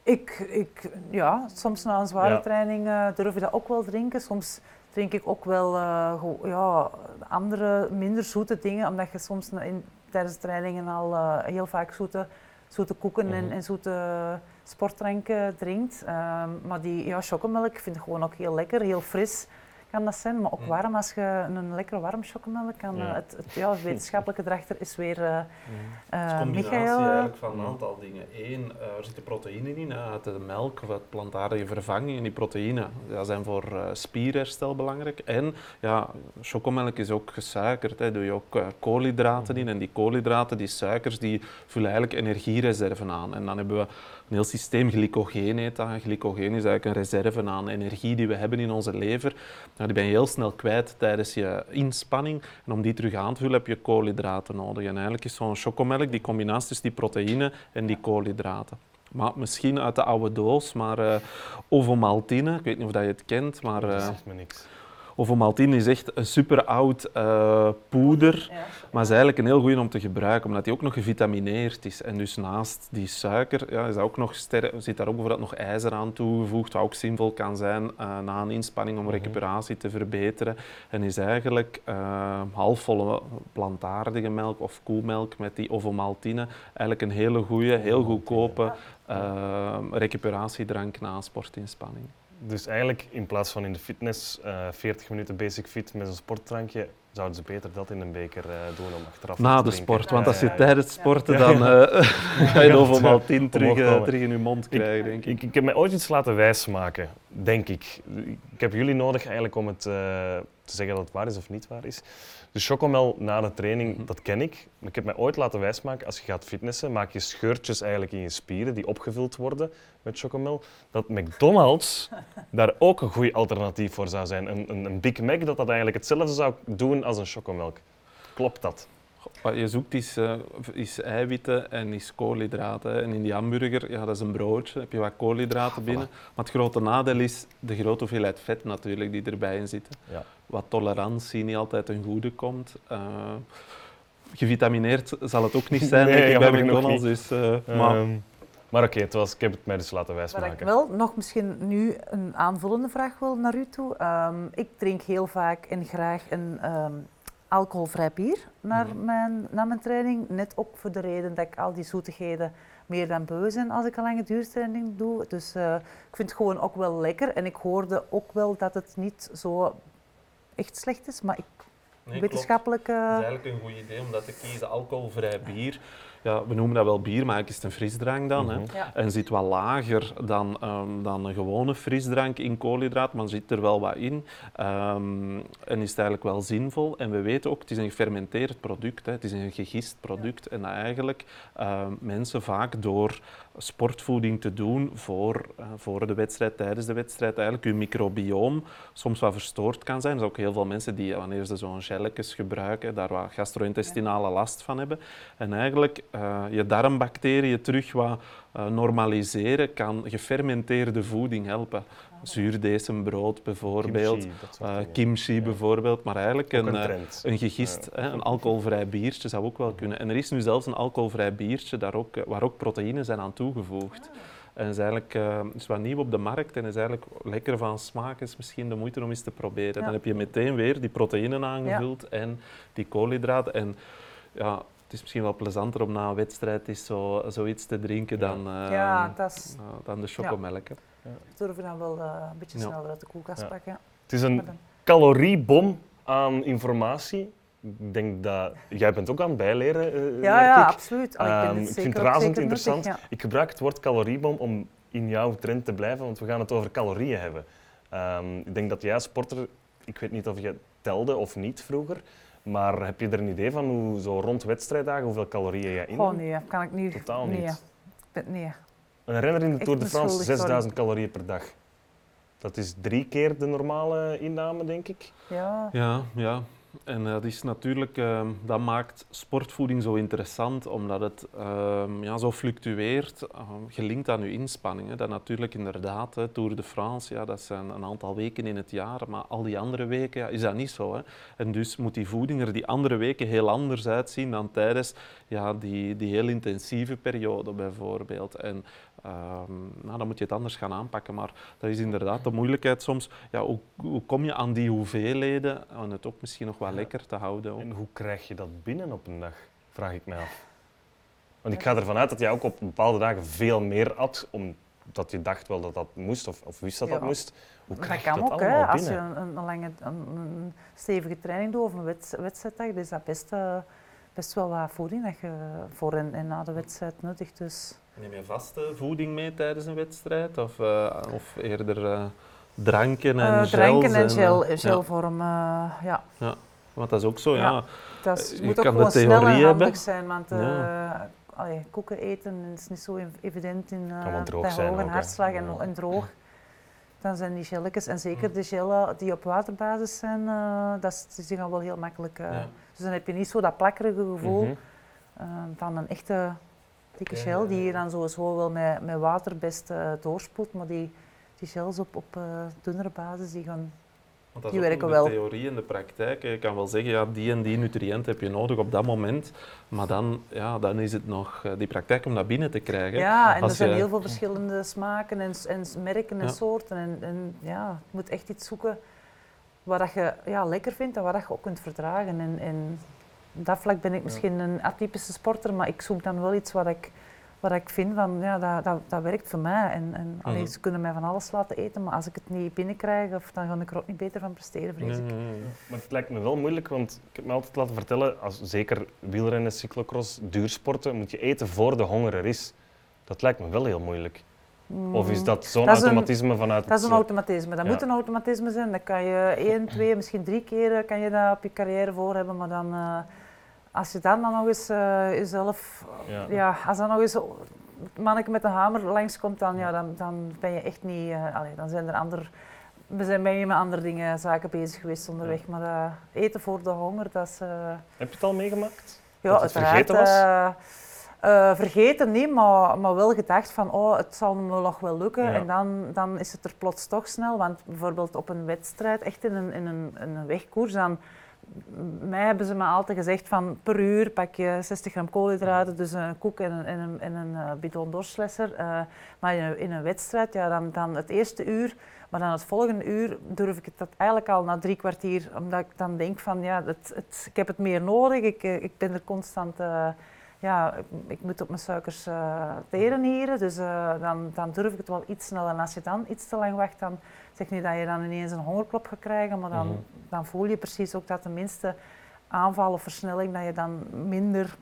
Ik, ik, ja, soms na een zware Ja. training eh, durf je dat ook wel drinken. Soms drink ik ook wel eh, ja, andere, minder zoete dingen, omdat je soms in, tijdens de trainingen al eh, heel vaak zoete, zoete koeken en, Mhm. en zoete sportdranken drinkt. Ehm, maar die ja, chocomelk vind ik gewoon ook heel lekker, heel fris. Kan dat zijn, maar ook Mm. warm. Als je een lekker warm chocomelk kan, Ja. eh, het, het, ja, wetenschappelijke erachter is weer eh Het is eh een combinatie Michael. eigenlijk van een aantal dingen. Eén, er zitten proteïnen in hè, uit de melk of uit plantaardige vervanging. En die proteïnen ja, zijn voor eh, spierherstel belangrijk. En ja, chocomelk is ook gesuikerd. Hè. Doe je ook koolhydraten in. En die koolhydraten, die suikers, die vullen eigenlijk energiereserven aan. En dan hebben we een heel systeem, glycogeen heet dat. Glycogeen is eigenlijk een reserve aan energie die we hebben in onze lever. Nou, die ben je heel snel kwijt tijdens je inspanning. En om die terug aan te vullen heb je koolhydraten nodig. En eigenlijk is zo'n chocomelk die combinatie tussen die proteïne en die koolhydraten. Maar misschien uit de oude doos, maar eh ovomaltine, ik weet niet of dat je het kent, maar Dat eh zegt me niks. Ovomaltine is echt een super oud eh, poeder. Maar is eigenlijk een heel goede om te gebruiken, omdat die ook nog gevitamineerd is. En dus naast die suiker ja, is dat ook nog zit daar ook bijvoorbeeld nog ijzer aan toegevoegd, wat ook zinvol kan zijn eh, na een inspanning om recuperatie te verbeteren. En is eigenlijk eh, halfvolle plantaardige melk of koemelk met die ovomaltine eigenlijk een hele goede, heel goedkope recuperatiedrank na sportinspanning. Dus eigenlijk in plaats van in de fitness eh 40 minuten basic fit met een sportdrankje, zouden ze beter dat in een beker eh, doen om achteraf Na te de drinken. sport, want als je tijdens het sporten, Ja. dan eh, ga je ovomaltine het, terug, eh, terug in je mond krijgen, denk ik. Ik, ik heb mij ooit iets laten wijsmaken, denk ik. Ik heb jullie nodig eigenlijk om het eh, te zeggen dat het waar is of niet waar is. De chocomel na de training, Mhm. dat ken ik. Maar ik heb mij ooit laten wijsmaken, als je gaat fitnessen, maak je scheurtjes eigenlijk in je spieren die opgevuld worden met chocomel. Dat McDonald's daar ook een goed alternatief voor zou zijn. Een, een, een Big Mac dat dat eigenlijk hetzelfde zou doen als een chocomelk. Klopt dat? Wat je zoekt is, eh, is eiwitten en is koolhydraten. hè. En in die hamburger, ja, dat is een broodje, heb je wat koolhydraten binnen. Maar het grote nadeel is de grote hoeveelheid vet natuurlijk die erbij in zitten. Ja. Wat tolerantie niet altijd ten goede komt. Eh, gevitamineerd zal het ook niet zijn, Nee, denk ik, bij McDonald's. Dus, eh, maar Ehm, maar oké, was- ik heb het mij dus laten Waar ik wijsmaken. wel nog misschien nu een aanvullende vraag wil naar u toe. Ehm, ik drink heel vaak en graag een ehm, alcoholvrij bier naar, mijn, naar mijn training. Net ook voor de reden dat ik al die zoetigheden meer dan beu zijn als ik een lange duurtraining doe. Dus eh, ik vind het gewoon ook wel lekker. En ik hoorde ook wel dat het niet zo echt slecht is, maar ik, wetenschappelijk... eh, Dat is eigenlijk een goed idee om dat te kiezen. Alcoholvrij bier. Ja, we noemen dat wel bier, maar eigenlijk is het een frisdrank dan. Mhm. hè. ja. En zit wat lager dan, ehm, dan een gewone frisdrank in koolhydraat, maar zit er wel wat in. Ehm, en is het eigenlijk wel zinvol. En we weten ook, het is een gefermenteerd product, hè. het is een gegist product. En dat eigenlijk ehm, mensen vaak door sportvoeding te doen voor, eh, voor de wedstrijd, tijdens de wedstrijd, eigenlijk hun microbioom soms wat verstoord kan zijn. Er zijn ook heel veel mensen die, wanneer ze zo'n gelletjes gebruiken, daar wat gastro-intestinale last van hebben. En eigenlijk eh, je darmbacteriën terug wat eh, normaliseren kan gefermenteerde voeding helpen. Zuurdesembrood bijvoorbeeld, Kimchi, eh, kimchi Ja. bijvoorbeeld, maar eigenlijk een, een eh, een gegist, hè, een alcoholvrij biertje zou ook wel kunnen. En er is nu zelfs een alcoholvrij biertje daar ook, eh, waar ook proteïnen zijn aan toegevoegd. En is eigenlijk eh, is wat nieuw op de markt en is eigenlijk lekker van smaak. Is misschien de moeite om eens te proberen. Ja. Dan heb je meteen weer die proteïnen aangevuld en die koolhydraten. En ja, het is misschien wel plezanter om na een wedstrijd zo, zoiets te drinken Ja. dan, eh, ja, dat is, dan de chocomelk. Durf dan wel eh, een beetje sneller uit de koelkast Ja. pakken. Het is een caloriebom aan informatie. Ik denk dat jij bent ook aan het bijleren. eh, Ja, ja, ik. absoluut. Allee, ik, Ehm, ik vind het razend nuttig, interessant. Ik gebruik het woord caloriebom om in jouw trend te blijven, want we gaan het over calorieën hebben. Ehm, ik denk dat jij als sporter, ik weet niet of je telde of niet vroeger, maar heb je er een idee van hoe zo rond wedstrijddagen hoeveel calorieën jij in? Gewoon nee, kan ik niet. Totaal niet. Ik ben- Nee. Een renner in de Tour de France beschuldigd, 6000 calorieën per dag. Dat is drie keer de normale inname, denk ik. Ja. Ja, ja. En dat is natuurlijk, ehm, dat maakt sportvoeding zo interessant, omdat het ehm, ja, zo fluctueert, ehm, gelinkt aan je inspanningen. Dat natuurlijk inderdaad, hè, Tour de France, ja, dat zijn een aantal weken in het jaar, maar al die andere weken ja, is dat niet zo. Hè. En dus moet die voeding er die andere weken heel anders uitzien dan tijdens ja, die, die heel intensieve periode bijvoorbeeld. En nou, dan moet je het anders gaan aanpakken, maar dat is inderdaad de moeilijkheid soms. Ja, hoe, hoe kom je aan die hoeveelheden en het ook misschien nog wel lekker te houden? ook? En hoe krijg je dat binnen op een dag? Vraag ik mij af. Want ik ga ervan uit dat jij ook op bepaalde dagen veel meer at om dat je dacht wel dat dat moest of, of wist dat dat Ja. moest. Hoe Dat krijg je kan dat ook, hè. als je een, een, lange, een, een stevige training doet of een wedst- wedstrijddag, dan is dat best, eh, best wel wat voeding dat je voor en, en na de wedstrijd nuttigt. Dus. Neem je vaste voeding mee tijdens een wedstrijd? Of, eh, of eerder eh, dranken en gels? dranken en eh, gel, ja. gelvorm, eh, ja. Want dat is ook zo, ja. Ja. Dat is- Je moet ook kan de gewoon snel theorie en handig zijn, want eh, Ja. allee, koeken eten is niet zo ev- evident in, eh, Kan wel droog bij zijn hoge hartslag en, Ja. en droog. Dan zijn die gelletjes, en zeker de gellen die op waterbasis zijn, eh, dat is, die gaan wel heel makkelijk. eh, Ja. Dus dan heb je niet zo dat plakkerige gevoel Mhm. eh, van een echte dikke gel, die je dan sowieso wel met, met water best eh, doorspoelt, maar die, die gels op, op eh, dunnere basis, die gaan Want dat Die is ook werken nog wel. de theorie en de praktijk. Je kan wel zeggen, ja, die en die nutriënt heb je nodig op dat moment. Maar dan, ja, dan is het nog eh, die praktijk om dat binnen te krijgen. Ja, en Als er zijn je- heel veel verschillende smaken en, en merken en Ja. soorten. En, en ja, je moet echt iets zoeken wat dat je ja, lekker vindt en wat dat je ook kunt verdragen. En, en op dat vlak ben ik misschien een atypische sporter, maar ik zoek dan wel iets wat ik, wat ik vind van, ja, dat, dat, dat werkt voor mij. En, en allee, Mhm. ze kunnen mij van alles laten eten, maar als ik het niet binnenkrijg, of, dan ga ik er ook niet beter van presteren, vrees ik. Ja. Maar het lijkt me wel moeilijk, want ik heb me altijd laten vertellen, als zeker wielrennen, cyclocross, duursporten, moet je eten voor de honger er is. Dat lijkt me wel heel moeilijk. Of is dat zo'n is een- automatisme vanuit Dat is een automatisme. Dat Ja. moet een automatisme zijn. Dat kan je één, twee, misschien drie keer eh, kan je dat op je carrière voor hebben. Maar dan, eh, als je dan, dan nog eens eh, jezelf... Ja. Ja. als dan nog eens het manneke met een hamer langskomt, dan, ja, dan, dan ben je echt niet... eh, allee, dan zijn er andere... We zijn ben je met andere dingen, zaken bezig geweest onderweg. Maar dat eten voor de honger, dat is... eh, Heb je het al meegemaakt? ja, Dat het uiteraard. vergeten was? eh, eh, vergeten niet, maar, maar wel gedacht van oh, het zal me nog wel lukken. Ja. En dan, dan is het er plots toch snel. Want bijvoorbeeld op een wedstrijd, echt in een, in een, in een wegkoers, dan, mij hebben ze me altijd gezegd van per uur pak je 60 gram koolhydraten, dus een koek en een, en een, en een eh, bidon dorslesser. Eh, maar in een, wedstrijd, ja, dan, dan het eerste uur, maar dan het volgende uur durf ik het dat eigenlijk al na drie kwartier, omdat ik dan denk van ja, het, ik heb het meer nodig, ik, eh, ik ben er constant... ja, ik, ik moet op mijn suikers eh teren hier, dus eh, dan, dan durf ik het wel iets sneller. En als je dan iets te lang wacht, dan zeg niet dat je dan ineens een hongerklop gaat krijgen, maar dan, Mhm. dan voel je precies ook dat de minste aanval of versnelling, dat je dan minder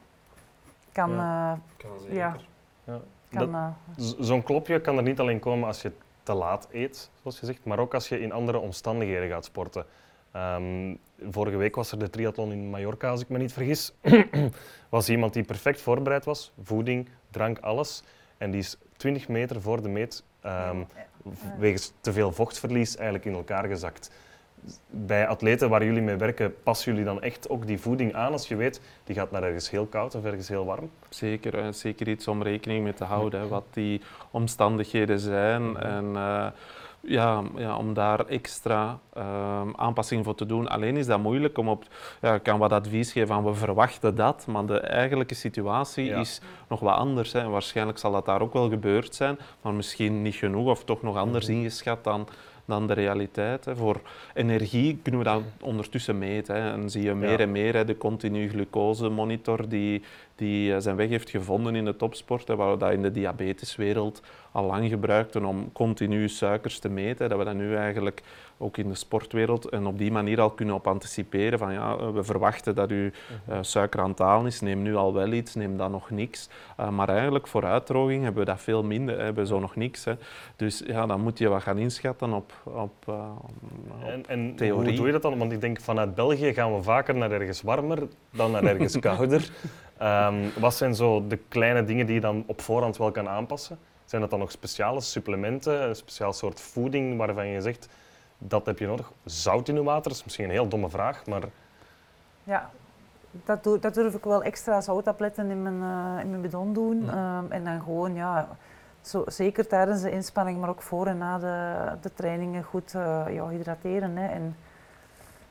kan... eh, Kan Ja. Ja. kan Zo'n klopje kan er niet alleen komen als je te laat eet, zoals je zegt, maar ook als je in andere omstandigheden gaat sporten. Ehm, vorige week was er de triathlon in Mallorca, als ik me niet vergis. was iemand die perfect voorbereid was, voeding, drank, alles. En die is 20 meter voor de meet, ehm, wegens te veel vochtverlies, eigenlijk in elkaar gezakt. Bij atleten waar jullie mee werken, passen jullie dan echt ook die voeding aan als je weet, die gaat naar ergens heel koud of ergens heel warm? Zeker, eh, zeker iets om rekening mee te houden, hè, wat die omstandigheden zijn. En eh, ja, ja, om daar extra ehm, aanpassingen voor te doen. Alleen is dat moeilijk om op... Ja, ik kan wat advies geven van we verwachten dat, maar de eigenlijke situatie Ja. is nog wat anders. Hè. Waarschijnlijk zal dat daar ook wel gebeurd zijn, maar misschien niet genoeg of toch nog anders ingeschat dan, dan de realiteit. Hè. Voor energie kunnen we dat ondertussen meten. Hè. En zie je meer Ja. en meer hè, de continu glucosemonitor die, die eh, zijn weg heeft gevonden in de topsport. Hè, waar we dat in de diabeteswereld al lang gebruikten om continu suikers te meten. Dat we dat nu eigenlijk ook in de sportwereld en op die manier al kunnen op anticiperen van ja, eh, we verwachten dat uw eh, suiker aan het is, neem nu al wel iets, neem dan nog niks. Maar eigenlijk voor uitdroging hebben we dat veel minder, hebben we zo nog niks. Hè. Dus ja, dan moet je wat gaan inschatten op, op, op En, en theorie. hoe doe je dat dan? Want ik denk vanuit België gaan we vaker naar ergens warmer dan naar ergens kouder. Ehm, wat zijn zo de kleine dingen die je dan op voorhand wel kan aanpassen? Zijn dat dan nog speciale supplementen, een speciaal soort voeding waarvan je zegt dat heb je nodig? Zout in je water is misschien een heel domme vraag, maar Ja, dat, doe, dat durf ik wel extra zouttabletten in mijn, eh, in mijn bidon doen. Ja. Ehm, en dan gewoon, ja, zo, zeker tijdens de inspanning, maar ook voor en na de, de trainingen goed eh, ja, hydrateren. Hè. En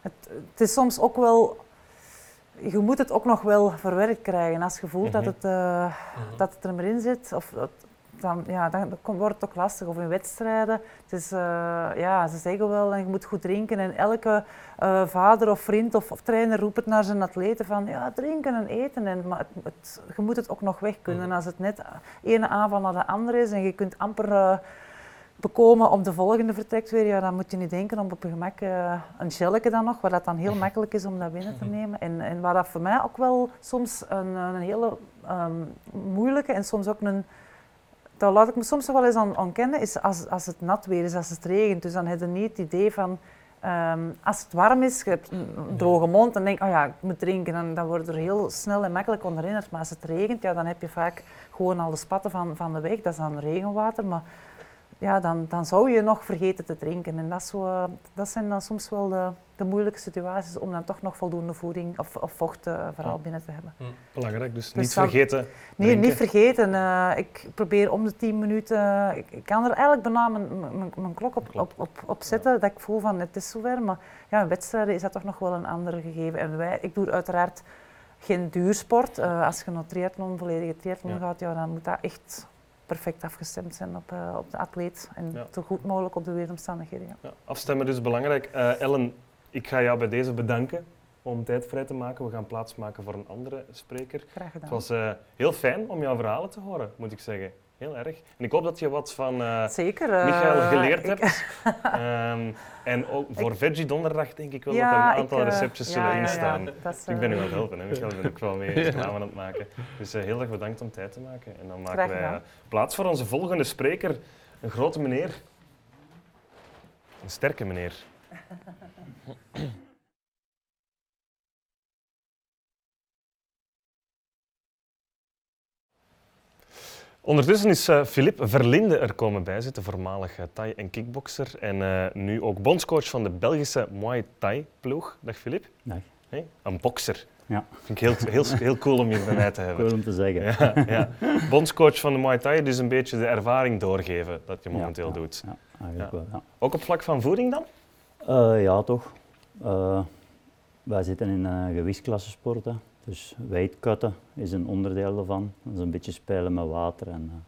het, het is soms ook wel, je moet het ook nog wel verwerkt krijgen. Als je voelt dat, Mhm. het, eh, dat het er maar in zit, of dan, ja, dan wordt het ook lastig. Of in wedstrijden. Het is, eh, ja, ze zeggen wel, je moet goed drinken. En elke eh, vader of vriend of, of, trainer roept het naar zijn atleten van ja, drinken en eten. En, maar het, het, je moet het ook nog weg kunnen. Als het net ene aanval naar de andere is en je kunt amper bekomen op de volgende vertrekt weer, ja, dan moet je niet denken om op je gemak een shelletje dan nog, waar dat dan heel makkelijk is om dat binnen te nemen. En, en waar dat voor mij ook wel soms een, een hele um, moeilijke en soms ook een daar laat ik me soms wel eens aan, aan kennen, is als, als het nat weer is, als het regent. Dus dan heb je niet het idee van, um, als het warm is, je hebt een droge mond, dan denk je, oh ja, ik moet drinken. Dan, dan word je er heel snel en makkelijk onder herinnerd. Maar als het regent, ja, dan heb je vaak gewoon al de spatten van, van de weg. Dat is dan regenwater, maar ja, dan, dan zou je nog vergeten te drinken. En dat, zo, dat zijn dan soms wel de, de moeilijke situaties om dan toch nog voldoende voeding of, of vocht uh, vooral binnen te hebben. Hm. Belangrijk, dus, dus niet vergeten. Nee, niet vergeten. Uh, ik probeer om de tien minuten. Ik, ik kan er eigenlijk bijna mijn, mijn, mijn klok op, op, op, op zetten, dat ik voel van het is zover. Maar ja, in wedstrijden is dat toch nog wel een andere gegeven. En wij, ik doe uiteraard geen duursport. Uh, als je naar triathlon, volledige triathlon ja. gaat, ja, dan moet dat echt perfect afgestemd zijn op, uh, op de atleet en zo goed mogelijk op de weersomstandigheden. Ja. afstemmen is belangrijk. Uh, Ellen, ik ga jou bij deze bedanken om tijd vrij te maken. We gaan plaatsmaken voor een andere spreker. Graag gedaan. Het was uh, heel fijn om jouw verhalen te horen, moet ik zeggen. Heel erg. En ik hoop dat je wat van uh, Zeker, Michael geleerd hebt. um, en ook voor ik... Veggie Donderdag denk ik wel ja, dat er een aantal ik, receptjes zullen ja, instaan. Ja, is, ik ben u wel helpen, hè. Michael ben ik wel mee reclame aan het maken. Dus uh, heel erg bedankt om tijd te maken. En dan maken wij plaats voor onze volgende spreker. Een grote meneer. Een sterke meneer. Ondertussen is uh, Philippe Verlinde er komen bijzitten, voormalig uh, Thai- en kickbokser en uh, nu ook bondscoach van de Belgische Muay Thai-ploeg. Dag Philippe. Dag. Hey, een bokser. Ja. Vind ik heel, heel, heel cool om je bij mij te hebben. Cool om te zeggen. Ja, ja. Bondscoach van de Muay Thai, dus een beetje de ervaring doorgeven dat je momenteel ja, doet. Ja, eigenlijk wel. Ja. Ook op vlak van voeding dan? ja, toch. wij zitten in uh, gewichtsklassen dus weightcutten is een onderdeel daarvan. Dat is een beetje spelen met water. En, uh...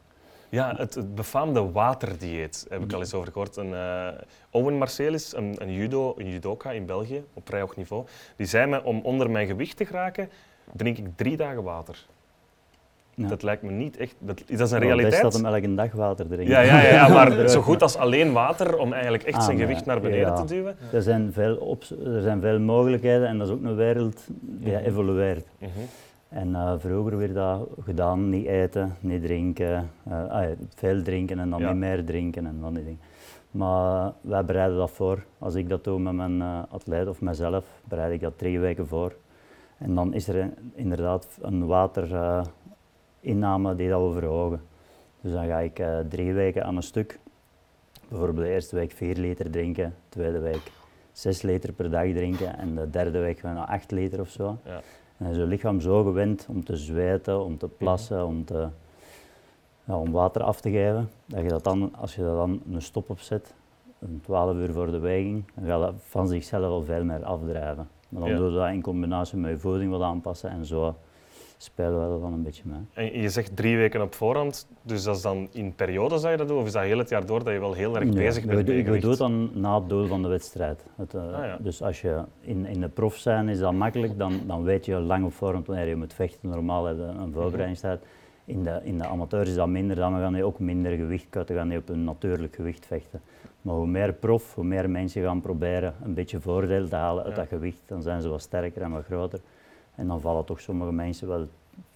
Ja, het, het, befaamde waterdieet heb ik al eens over gehoord. Een, uh, Owen Marcelis, een, een, judo, een judoka in België op vrij hoog niveau, die zei me om onder mijn gewicht te geraken, drink ik drie dagen water. Ja. Dat lijkt me niet echt. Dat, is dat een realiteit? Is dat hem elke dag water drinken. Ja, ja, ja, maar zo goed als alleen water om eigenlijk echt ah, zijn gewicht naar beneden ja. te duwen. Er zijn, veel er zijn veel mogelijkheden en dat is ook een wereld die -hmm. evolueert. Mm -hmm. En uh, vroeger werd dat gedaan, niet eten, niet drinken, uh, ah, veel drinken en dan niet meer drinken en dan die dingen. Maar wij bereiden dat voor. Als ik dat doe met mijn uh, atleet of mezelf, bereid ik dat drie weken voor. En dan is er inderdaad een water inname die dat we verhogen. Dus dan ga ik uh, drie weken aan een stuk, bijvoorbeeld de eerste week 4 liter drinken, de tweede week 6 liter per dag drinken en de derde week gaan we naar 8 liter of zo. Ja. En dan is je lichaam zo gewend om te zweten, om te plassen, om, te, ja, om water af te geven, dat je dat dan, als je dat dan een stop op zet, een 12 uur voor de weging, dan gaat dat van zichzelf al veel meer afdrijven. Maar dan ja. doe je dat in combinatie met je voeding wat aanpassen en zo spelen we dan een beetje mee. En je zegt drie weken op voorhand, dus dat is dan in periodes dat je dat doet, of is dat heel het jaar door dat je wel heel erg nee, bezig bent met Je doet dan na het doel van de wedstrijd. Het, uh, ah, ja. Dus als je in, in de prof zijn, is dat makkelijk, dan, dan weet je lang op voorhand wanneer je moet vechten. Normaal heb je een voorbereidingstijd. In de, in de amateurs is dat minder, dan gaan die ook minder gewicht kutten, gaan die op een natuurlijk gewicht vechten. Maar hoe meer prof, hoe meer mensen gaan proberen een beetje voordeel te halen uit ja. dat gewicht, dan zijn ze wat sterker en wat groter. En dan vallen toch sommige mensen wel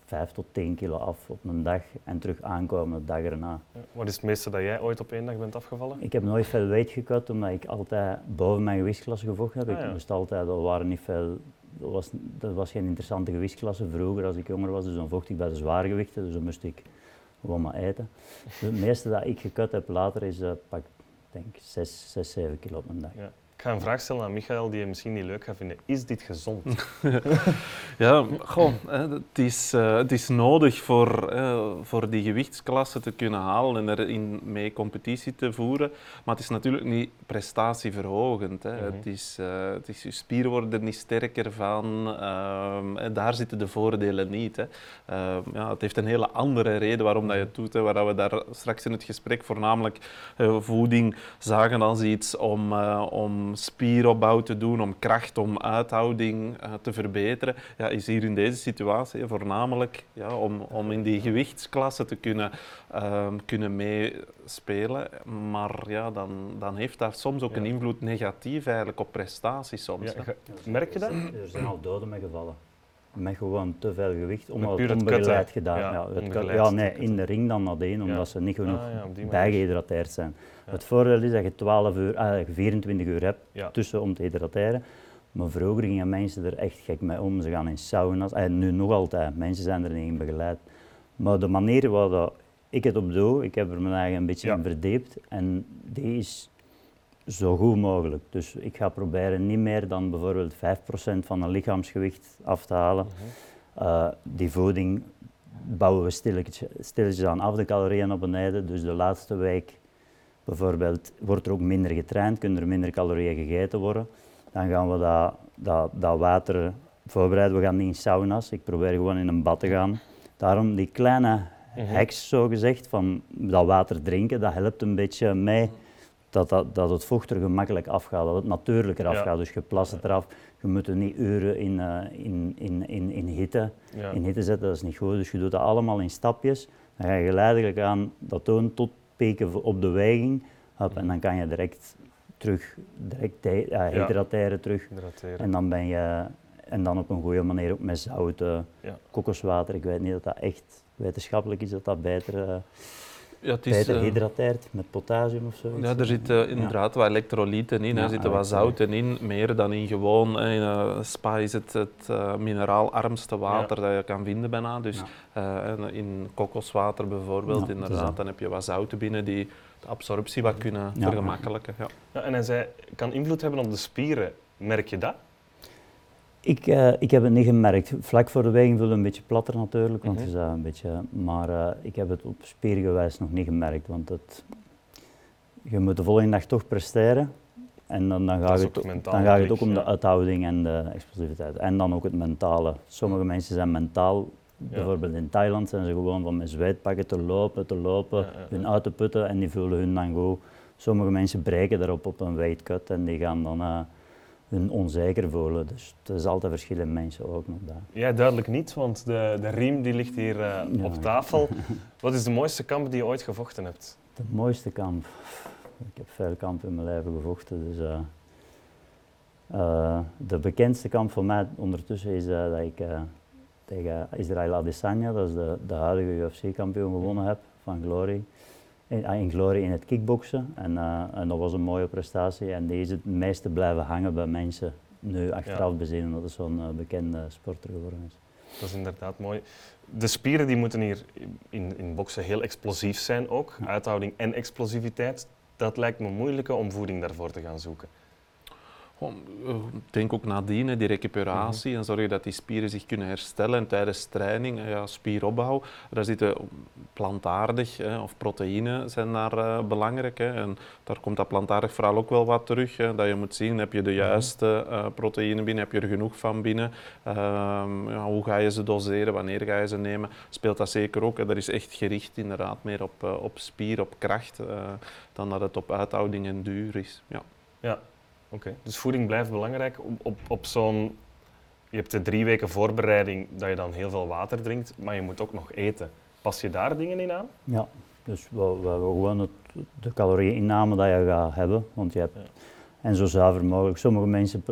5 tot 10 kilo af op een dag en terug aankomen de dag erna. Wat is het meeste dat jij ooit op één dag bent afgevallen? Ik heb nooit veel weight gekut, omdat ik altijd boven mijn gewichtsklasse gevochten heb. Ah, ja. Ik moest altijd, er waren niet veel, dat was, dat was geen interessante gewichtsklasse vroeger als ik jonger was, dus dan vocht ik bij de zwaargewichten, dus dan moest ik gewoon maar eten. Dus het meeste dat ik gekut heb later is uh, pak, denk 6, 6, 7 kilo op een dag. Ja. Ga een vraag stellen aan Michael die je misschien niet leuk gaat vinden. Is dit gezond? Ja, goh, hè, het, is, eh, het is nodig voor, eh, voor die gewichtsklasse te kunnen halen en erin mee competitie te voeren. Maar het is natuurlijk niet prestatieverhogend. Hè. het, is, eh, het is, je spieren worden er niet sterker van. ehm, en daar zitten de voordelen niet. Hè. Ehm, ja, het heeft een hele andere reden waarom dat je het doet. Hè, waar we daar straks in het gesprek voornamelijk eh, voeding zagen als iets om, eh, om spieropbouw te doen, om kracht, om uithouding eh, te verbeteren. Ja, is hier in deze situatie hè, voornamelijk ja, om, om in die gewichtsklasse te kunnen, ehm, kunnen meespelen. Maar ja, dan, dan heeft dat soms ook een invloed negatief eigenlijk op prestaties soms. Ja, merk je dat? Er zijn al doden mee gevallen. Met gewoon te veel gewicht, omdat het onbegeleid gedaan. Ja, Ja, het ja, nee, in de ring dan nadien, omdat Ja. ze niet genoeg Ah, bijgehydrateerd zijn. Het voordeel is dat je 12 uur, ah, dat je 24 uur hebt tussen om te hydrateren. Maar vroeger gingen mensen er echt gek mee om. Ze gaan in sauna's. En nu nog altijd. Mensen zijn er niet in begeleid. Maar de manier waarop ik het op doe, ik heb er mijn eigen een beetje in verdiept. En die is zo goed mogelijk. Dus ik ga proberen niet meer dan bijvoorbeeld 5% van een lichaamsgewicht af te halen. Eh, die voeding bouwen we stilletjes, stilletjes aan af, de calorieën naar beneden. Dus de laatste week bijvoorbeeld wordt er ook minder getraind, kunnen er minder calorieën gegeten worden. Dan gaan we dat, dat, dat water voorbereiden. We gaan niet in sauna's, ik probeer gewoon in een bad te gaan. Daarom die kleine hacks, zo gezegd, van dat water drinken, dat helpt een beetje mee dat, dat, dat het vocht er gemakkelijk afgaat, dat het natuurlijker Ja. afgaat. Dus je plast het eraf, je moet er niet uren in, eh, in, in, in, in hitte Ja. in hitte zetten, dat is niet goed. Dus je doet dat allemaal in stapjes. Dan ga je geleidelijk aan dat doen tot pieken op de weging. Hup, en dan kan je direct terug, direct ja, hydrateren terug. Hydrateren. En dan ben je, en dan op een goede manier ook met zout, kokoswater. Ik weet niet dat dat echt wetenschappelijk is, dat dat beter, eh, Ja, het is, beter eh, met potassium of zo. Ja, er zitten inderdaad wat elektrolyten in, Ja, er zitten wat zouten in, meer dan in gewoon. In eh, spa is het het eh, mineraalarmste water dat je kan vinden bijna. Dus eh, in kokoswater bijvoorbeeld, inderdaad, dan heb je wat zouten binnen die de absorptie wat kunnen Ja. vergemakkelijken. Ja. Ja, en hij zei, kan invloed hebben op de spieren. Merk je dat? Ik, eh, ik heb het niet gemerkt. Vlak voor de weging voelde het een beetje platter natuurlijk, want je zei een beetje, maar eh, ik heb het op spiergewijs nog niet gemerkt, want het, je moet de volgende dag toch presteren. En dan, dan, gaat het, dan gaat het ook om de uithouding en de explosiviteit. En dan ook het mentale. Sommige mensen zijn mentaal, bijvoorbeeld in Thailand zijn ze gewoon van met zweetpakken te lopen, te lopen, Ja, ja, ja. hun uit te putten en die voelen hun dan goed. Sommige mensen breken daarop op een weight cut en die gaan dan eh, hun onzeker voelen. Dus het is altijd verschillende mensen ook nog daar. Jij duidelijk niet, want de, de riem die ligt hier eh, Ja. op tafel. Wat is de mooiste kamp die je ooit gevochten hebt? De mooiste kamp. Ik heb veel kampen in mijn leven gevochten. Dus, eh, eh, de bekendste kamp voor mij ondertussen is dat ik tegen Israël Adesanya, dat is de, de huidige UFC-kampioen, gewonnen heb van Glory. In, ah, in Glory in het kickboksen. En, eh, en dat was een mooie prestatie. En is het meeste blijven hangen bij mensen. Nu achteraf bezien, omdat het zo'n eh, bekende sporter geworden is. Dat is inderdaad mooi. De spieren die moeten hier in, in boksen heel explosief zijn ook. Uithouding en explosiviteit. Dat lijkt me moeilijker om voeding daarvoor te gaan zoeken. Eh, denk ook nadien, hè, die recuperatie, en zorgen dat die spieren zich kunnen herstellen. En tijdens training, eh, ja, spieropbouw, daar zitten plantaardig hè, of proteïnen zijn daar eh, belangrijk. Hè. En daar komt dat plantaardig vooral ook wel wat terug. Hè, dat je moet zien, heb je de juiste eh proteïnen binnen, heb je er genoeg van binnen? Ehm, ja, hoe ga je ze doseren, wanneer ga je ze nemen? Speelt dat zeker ook. Dat is echt gericht inderdaad meer op, eh, op spier, op kracht, eh, dan dat het op uithouding en duur is. Ja. Ja, oké. Dus voeding blijft belangrijk. Op, op, op zo'n... Je hebt de drie weken voorbereiding dat je dan heel veel water drinkt, maar je moet ook nog eten. Pas je daar dingen in aan? Ja, dus we, we, we gewoon het, de calorieinname dat je gaat hebben. Want je hebt, Ja. En zo zuiver mogelijk. Sommige mensen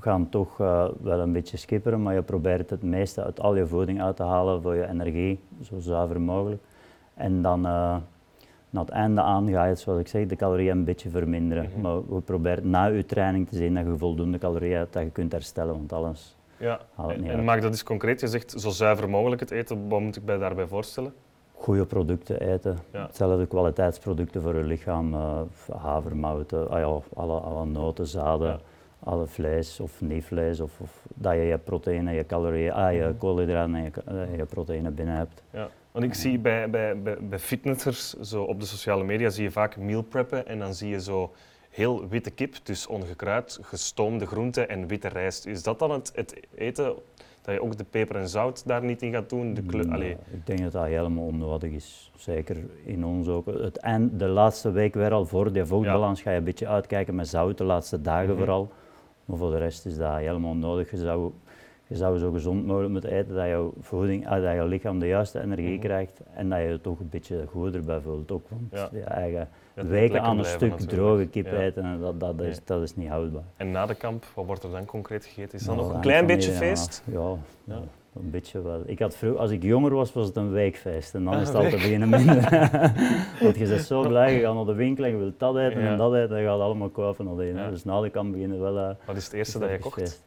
gaan toch eh, wel een beetje skipperen, maar je probeert het meeste uit al je voeding uit te halen voor je energie, zo zuiver mogelijk. En dan eh na het einde aan ga je, het, zoals ik zeg, de calorieën een beetje verminderen. Mhm. Maar we proberen na je training te zien dat je voldoende calorieën hebt, dat je kunt herstellen, want alles Ja. haalt En, niet en uit. maak dat eens concreet. Je zegt zo zuiver mogelijk het eten. Wat moet ik mij daarbij voorstellen? goede producten eten. Ja. Hetzelfde kwaliteitsproducten voor je lichaam. eh, havermouten, ah ja, alle, alle noten, zaden, Ja. Alle vlees of niet vlees. Of, of dat je je proteïne, je calorieën, ah, je Mhm. koolhydraten en je, eh, je proteïne binnen hebt. Ja, want ik zie bij, bij, bij, bij fitnessers zo op de sociale media zie je vaak meal preppen en dan zie je zo heel witte kip, dus ongekruid, gestoomde groenten en witte rijst. Is dat dan het, het eten dat je ook de peper en zout daar niet in gaat doen? De kleur, Ik denk dat dat helemaal onnodig is. Zeker in ons ook. Het eind, de laatste week weer al voor die vochtbalans ga je een beetje uitkijken met zout, de laatste dagen Mhm. vooral. Maar voor de rest is dat helemaal onnodig. Je zou, je zou zo gezond mogelijk moeten eten dat jouw voeding, ah, dat jouw lichaam de juiste energie Mhm. krijgt en dat je je toch een beetje goed erbij voelt. Ook, want Ja. je eigen het moet weken aan een stuk natuurlijk. droge kip Ja. eten, en dat, dat, is, dat is niet houdbaar. En na de kamp, wat wordt er dan concreet gegeten? Is dat Nou, nog een klein beetje feest? Ja, Ja. ja, een beetje wel. Ik had vroeg, als ik jonger was, was het een weekfeest. En dan Ah, is het altijd week. beginnen minder. Want je bent zo blij, je gaat naar de winkel en je wilt dat eten Ja. en dat eten. En je gaat allemaal kopen alleen. Ja. Dus na de kamp beginnen wel... eh, Wat is het eerste dat je kocht?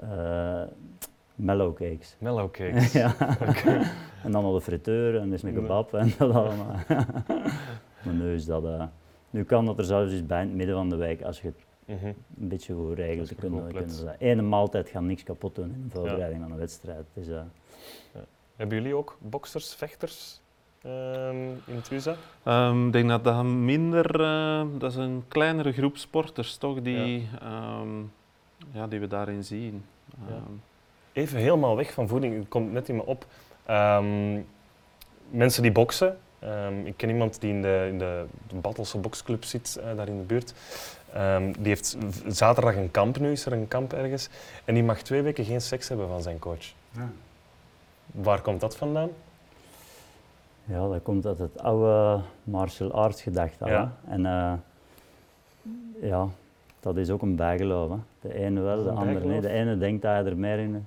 Eh, mellow cakes. Mellow cakes. ja. En dan nog de friteur en dus een kebab en dat allemaal. maar nu is dat... eh, nu kan dat er zelfs eens bij in het midden van de week, als je Mhm. een beetje goed regelt, Als te kunnen, kunnen ze- Ene maaltijd gaat niks kapot doen in de voorbereiding van een wedstrijd. Dus, eh, Hebben jullie ook boksers, vechters ehm, in Tuza? Ehm, Ik denk dat dat minder, eh, dat is een kleinere groep sporters toch, die, ehm, ja, die we daarin zien. Ja. Ehm, Even helemaal weg van voeding, het komt net in me op. Ehm, mensen die boksen. Ehm, ik ken iemand die in de, in de, de Battelse boksclub zit, eh, daar in de buurt. Ehm, die heeft zaterdag een kamp, nu is er een kamp ergens. En die mag twee weken geen seks hebben van zijn coach. Waar komt dat vandaan? Ja, dat komt uit het oude martial arts gedachte. al, Ja. En eh, ja, dat is ook een bijgeloof. Hè. De ene wel, de andere niet. De ene denkt dat je er meer in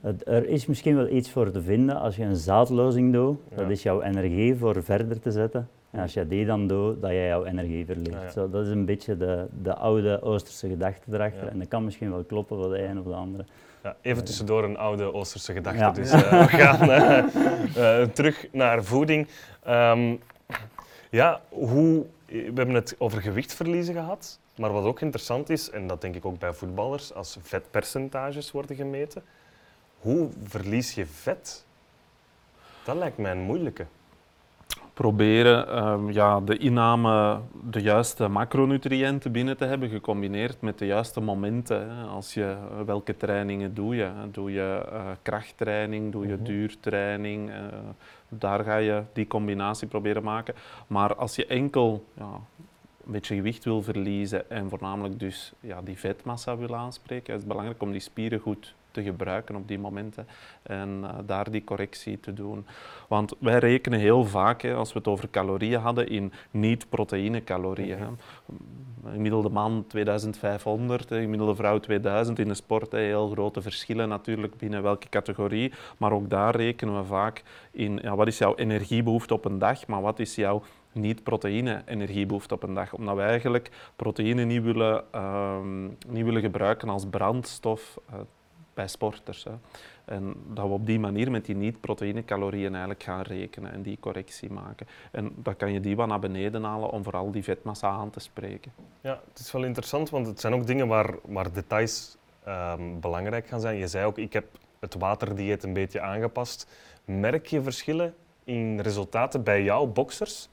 het, Er is misschien wel iets voor te vinden als je een zaadlozing doet. Dat Ja. is jouw energie voor verder te zetten. En als je die dan doet, dat je jouw energie verliest. Ja. Zo, dat is een beetje de, de oude Oosterse gedachte erachter. Ja. En dat kan misschien wel kloppen voor de een of de andere. Ja, even tussendoor een oude Oosterse gedachte. Dus eh, we gaan eh, eh, terug naar voeding. Ehm, ja, hoe, we hebben het over gewichtverliezen gehad. Maar wat ook interessant is, en dat denk ik ook bij voetballers, als vetpercentages worden gemeten. Hoe verlies je vet? Dat lijkt mij een moeilijke. Proberen ehm, ja, de inname, de juiste macronutriënten binnen te hebben, gecombineerd met de juiste momenten. Hè. Als je, eh, welke trainingen doe je? Doe je eh, krachttraining, doe je Mhm. duurtraining? eh, daar ga je die combinatie proberen maken. Maar als je enkel ja, een beetje gewicht wil verliezen en voornamelijk dus ja, die vetmassa wil aanspreken, is het belangrijk om die spieren goed te gebruiken op die momenten en eh, daar die correctie te doen. Want wij rekenen heel vaak, hè, als we het over calorieën hadden, in niet-proteïne calorieën. hè. Een gemiddelde man 2500, een gemiddelde vrouw 2000 in de sport. hè. Heel grote verschillen natuurlijk binnen welke categorie. Maar ook daar rekenen we vaak in ja, wat is jouw energiebehoefte op een dag, maar wat is jouw niet-proteïne energiebehoefte op een dag. Omdat we eigenlijk proteïne niet willen, ehm, niet willen gebruiken als brandstof eh, bij sporters. Hè. En dat we op die manier met die niet-proteïne calorieën eigenlijk gaan rekenen en die correctie maken. En dan kan je die wat naar beneden halen om vooral die vetmassa aan te spreken. Ja, het is wel interessant, want het zijn ook dingen waar, waar details ehm, belangrijk gaan zijn. Je zei ook, ik heb het waterdieet een beetje aangepast. Merk je verschillen in resultaten bij jouw boksers?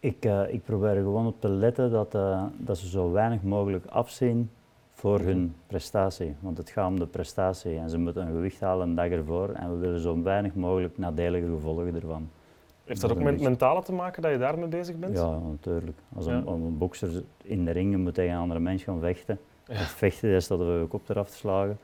Ik, eh, ik probeer er gewoon op te letten dat, eh, dat ze zo weinig mogelijk afzien voor hun prestatie. Want het gaat om de prestatie en ze moeten een gewicht halen een dag ervoor en we willen zo weinig mogelijk nadelige gevolgen ervan. Heeft dat ook met mentale te maken dat je daarmee bezig bent? Ja, natuurlijk. Als een, Ja. een bokser in de ring moet tegen een andere mens gaan vechten, Ja. het vechten is dat we je kop eraf te slagen,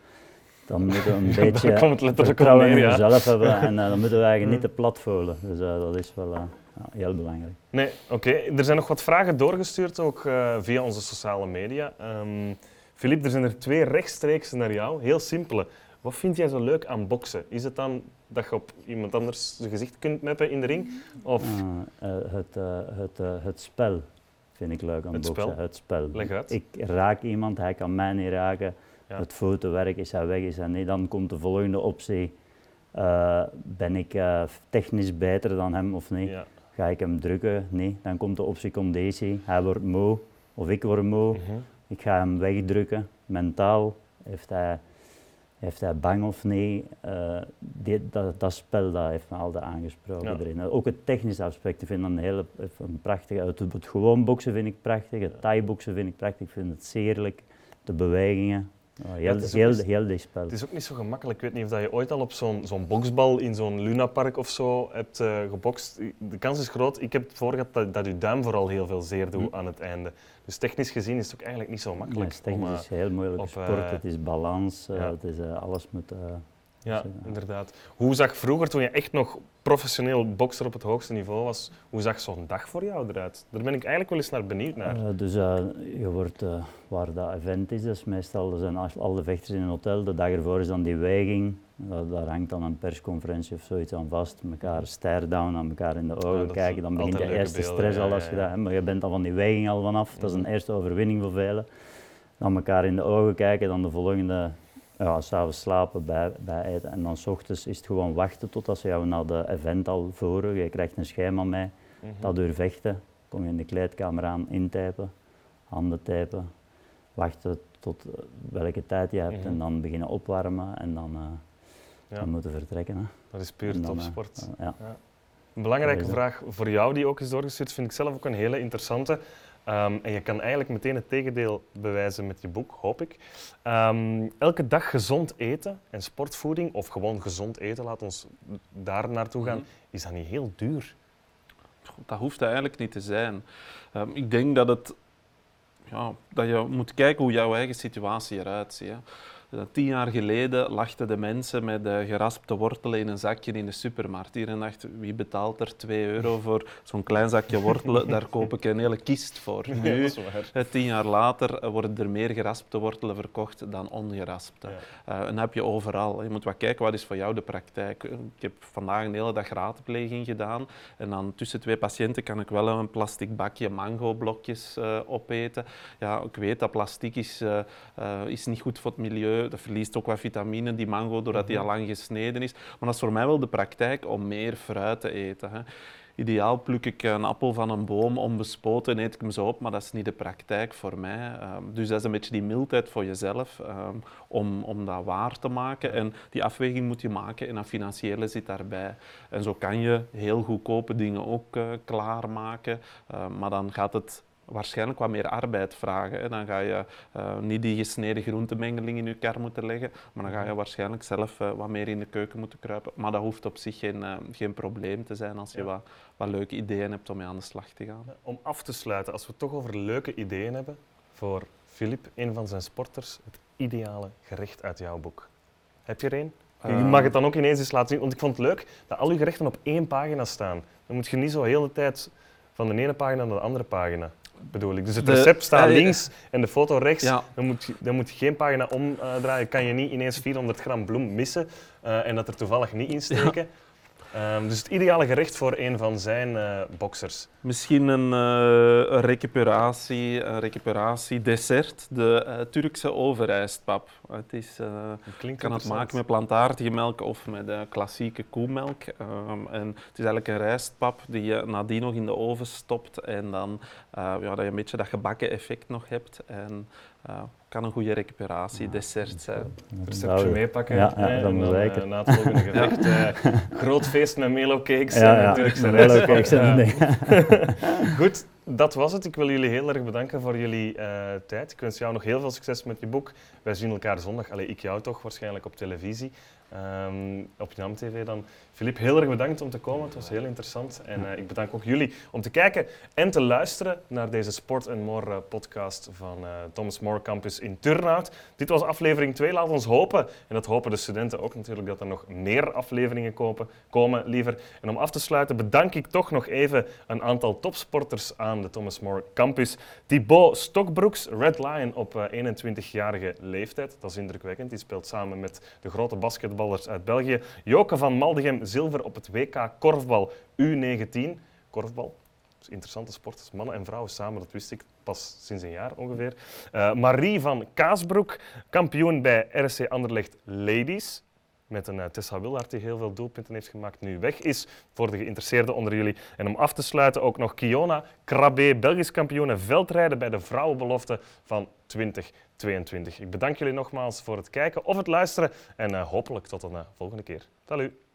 dan moeten we een daar beetje komt letterlijk vertrouwen neer, in ja. hebben en eh, dan moeten we eigenlijk niet Ja. te plat voelen. Dus eh, dat is wel eh, ja, heel belangrijk. Nee, oké. Er zijn nog wat vragen doorgestuurd, ook via onze sociale media. Ehm Filip, er zijn er twee rechtstreeks naar jou. Heel simpele. Wat vind jij zo leuk aan boksen? Is het dan dat je op iemand anders zijn gezicht kunt meppen in de ring? Of Eh, eh, het, eh, het, eh, het spel vind ik leuk aan Het boksen. spel? Het spel. Leg uit. Ik raak iemand, hij kan mij niet raken. Ja. Het fotowerk is hij weg, is hij niet. Dan komt de volgende optie. Ben ik technisch beter dan hem of niet? Ja. Ga ik hem drukken? Nee. Dan komt de optie conditie. Hij wordt moe of ik word moe. Mhm. Ik ga hem wegdrukken. Mentaal heeft hij, heeft hij bang of niet. Eh, dat, dat spel dat heeft me altijd aangesproken Ja. erin. Ook het technische aspect, ik vind dat een hele een prachtige. Het, het gewoon boksen vind ik prachtig, het thai-boksen vind ik prachtig, ik vind het zeerlijk. De bewegingen, heel, het is ook heel, heel spel. Het is ook niet zo gemakkelijk. Ik weet niet of dat je ooit al op zo'n zo'n boksbal in zo'n lunapark of zo hebt eh, gebokst. De kans is groot. Ik heb het voor gehad dat, dat je duim vooral heel veel zeer doet Hm. aan het einde. Dus technisch gezien is het ook eigenlijk niet zo Nee, makkelijk. het is technisch om, eh, is heel moeilijk op, sport, eh, het is balans, ja. het is, alles moet... ja, dus, eh, inderdaad. Hoe zag vroeger, toen je echt nog professioneel bokser op het hoogste niveau was, hoe zag zo'n dag voor jou eruit? Daar ben ik eigenlijk wel eens naar benieuwd naar. Eh, dus eh, je wordt, waar dat event is, is meestal er zijn al- al de vechters in een hotel. De dag ervoor is dan die weging. Daar, hangt dan een persconferentie of zoiets aan vast. Mekaar stare-down aan elkaar in de ogen kijken. Dan begint leuke eerste beelden, stress ja, al ja, als je ja. dat... Maar je bent al van die weging al vanaf. Dat is Mhm. een eerste overwinning voor velen. Dan elkaar in de ogen kijken. Dan de volgende... Ja, s'avonds slapen, bij, bij eten. En dan s ochtends is het gewoon wachten totdat ze jou naar de event al voeren. Je krijgt een schema mee. Mhm. Dat door vechten, kom je in de kleedkamer aan, intypen, handen typen, wachten tot eh, welke tijd je hebt Mhm. en dan beginnen opwarmen en dan, eh Ja. dan moeten vertrekken. Hè. Dat is puur dan, eh, topsport. ja. Een belangrijke vraag voor jou die ook is doorgestuurd, vind ik zelf ook een hele interessante. Ehm, en je kan eigenlijk meteen het tegendeel bewijzen met je boek, hoop ik. Ehm, elke dag gezond eten en sportvoeding, of gewoon gezond eten, laat ons daar naartoe gaan, Mhm. is dat niet heel duur? Dat hoeft eigenlijk niet te zijn. Ehm, ik denk dat, het, ja, dat je moet kijken hoe jouw eigen situatie eruit ziet. Hè. Tien jaar geleden lachten de mensen met eh, geraspte wortelen in een zakje in de supermarkt. Hier en dacht, wie betaalt er 2 euro voor zo'n klein zakje wortelen? Daar koop ik een hele kist voor. Nu, eh, tien jaar later worden er meer geraspte wortelen verkocht dan ongeraspte. Ja. Eh, en dat heb je overal. Je moet wat kijken, wat is voor jou de praktijk? Eh, Ik heb vandaag een hele dag raadpleging gedaan. En dan tussen twee patiënten kan ik wel een plastic bakje mangoblokjes opeten. Ja, ik weet dat plastic is, eh, is niet goed voor het milieu. Dat verliest ook wat vitamine, die mango, doordat die al lang gesneden is. Maar dat is voor mij wel de praktijk om meer fruit te eten. Hè. Ideaal pluk ik een appel van een boom onbespoten en eet ik hem zo op, maar dat is niet de praktijk voor mij. Ehm, dus dat is een beetje die mildheid voor jezelf ehm, om, om dat waar te maken. En die afweging moet je maken en dat financiële zit daarbij. En zo kan je heel goedkope dingen ook eh, klaarmaken, Ehm, maar dan gaat het waarschijnlijk wat meer arbeid vragen. Hè. Dan ga je eh, niet die gesneden groentemengeling in je kar moeten leggen, maar dan ga je waarschijnlijk zelf eh, wat meer in de keuken moeten kruipen. Maar dat hoeft op zich geen, eh, geen probleem te zijn als je Ja. wat, wat leuke ideeën hebt om mee aan de slag te gaan. Om af te sluiten, als we het toch over leuke ideeën hebben, voor Filip, een van zijn sporters, het ideale gerecht uit jouw boek. Heb je er een? Je mag het dan ook ineens eens laten zien, want ik vond het leuk dat al uw gerechten op één pagina staan. Dan moet je niet zo heel de tijd van de ene pagina naar de andere pagina, bedoel ik. Dus het recept staat eh, links en de foto rechts. Ja. Dan, moet je, dan moet je geen pagina omdraaien. Kan je niet ineens 400 gram bloem missen eh, en dat er toevallig niet in steken. Ehm, dus het ideale gerecht voor een van zijn eh boxers. Misschien een, een recuperatie, een recuperatiedessert, de eh, Turkse overijstpap. Het is, klinkt je kan het maken met plantaardige melk of met klassieke koemelk. Ehm, en het is eigenlijk een rijstpap die je nadien nog in de oven stopt en dan ja, dat je een beetje dat gebakken effect nog hebt. En eh, kan een goede recuperatiedessert zijn. receptje meepakken. Ja, ja, dat moet dan, zeker. eh, na het volgende gevecht. eh, groot feest met Melo cakes Ja, en ja. Turkse rijst. nee. Goed, dat was het. Ik wil jullie heel erg bedanken voor jullie eh, tijd. Ik wens jou nog heel veel succes met je boek. Wij zien elkaar zondag. Allee, ik jou toch waarschijnlijk op televisie. Ehm, op Jam TV dan. Filip, heel erg bedankt om te komen. Het was heel interessant. En eh, ik bedank ook jullie om te kijken en te luisteren naar deze Sport and More eh, podcast van eh, Thomas More Campus in Turnhout. Dit was aflevering 2. Laat ons hopen, en dat hopen de studenten ook natuurlijk, dat er nog meer afleveringen komen, liever. En om af te sluiten bedank ik toch nog even een aantal topsporters aan de Thomas More Campus. Thibaut Stokbroeks, Red Lion op eh, 21-jarige leeftijd. Dat is indrukwekkend. Die speelt samen met de grote basketballers uit België. Joke van Maldegem, zilver op het WK Korfbal U19. Korfbal, interessante sport. Mannen en vrouwen samen, dat wist ik pas sinds een jaar ongeveer. Eh, Marie van Kaasbroek, kampioen bij RC Anderlecht Ladies. Met een uh, Tessa Willard die heel veel doelpunten heeft gemaakt, nu weg is voor de geïnteresseerden onder jullie. En om af te sluiten ook nog Kiona Krabbe, Belgisch kampioen en veldrijden bij de vrouwenbelofte van 2022. Ik bedank jullie nogmaals voor het kijken of het luisteren en uh, hopelijk tot een uh, volgende keer. Salut!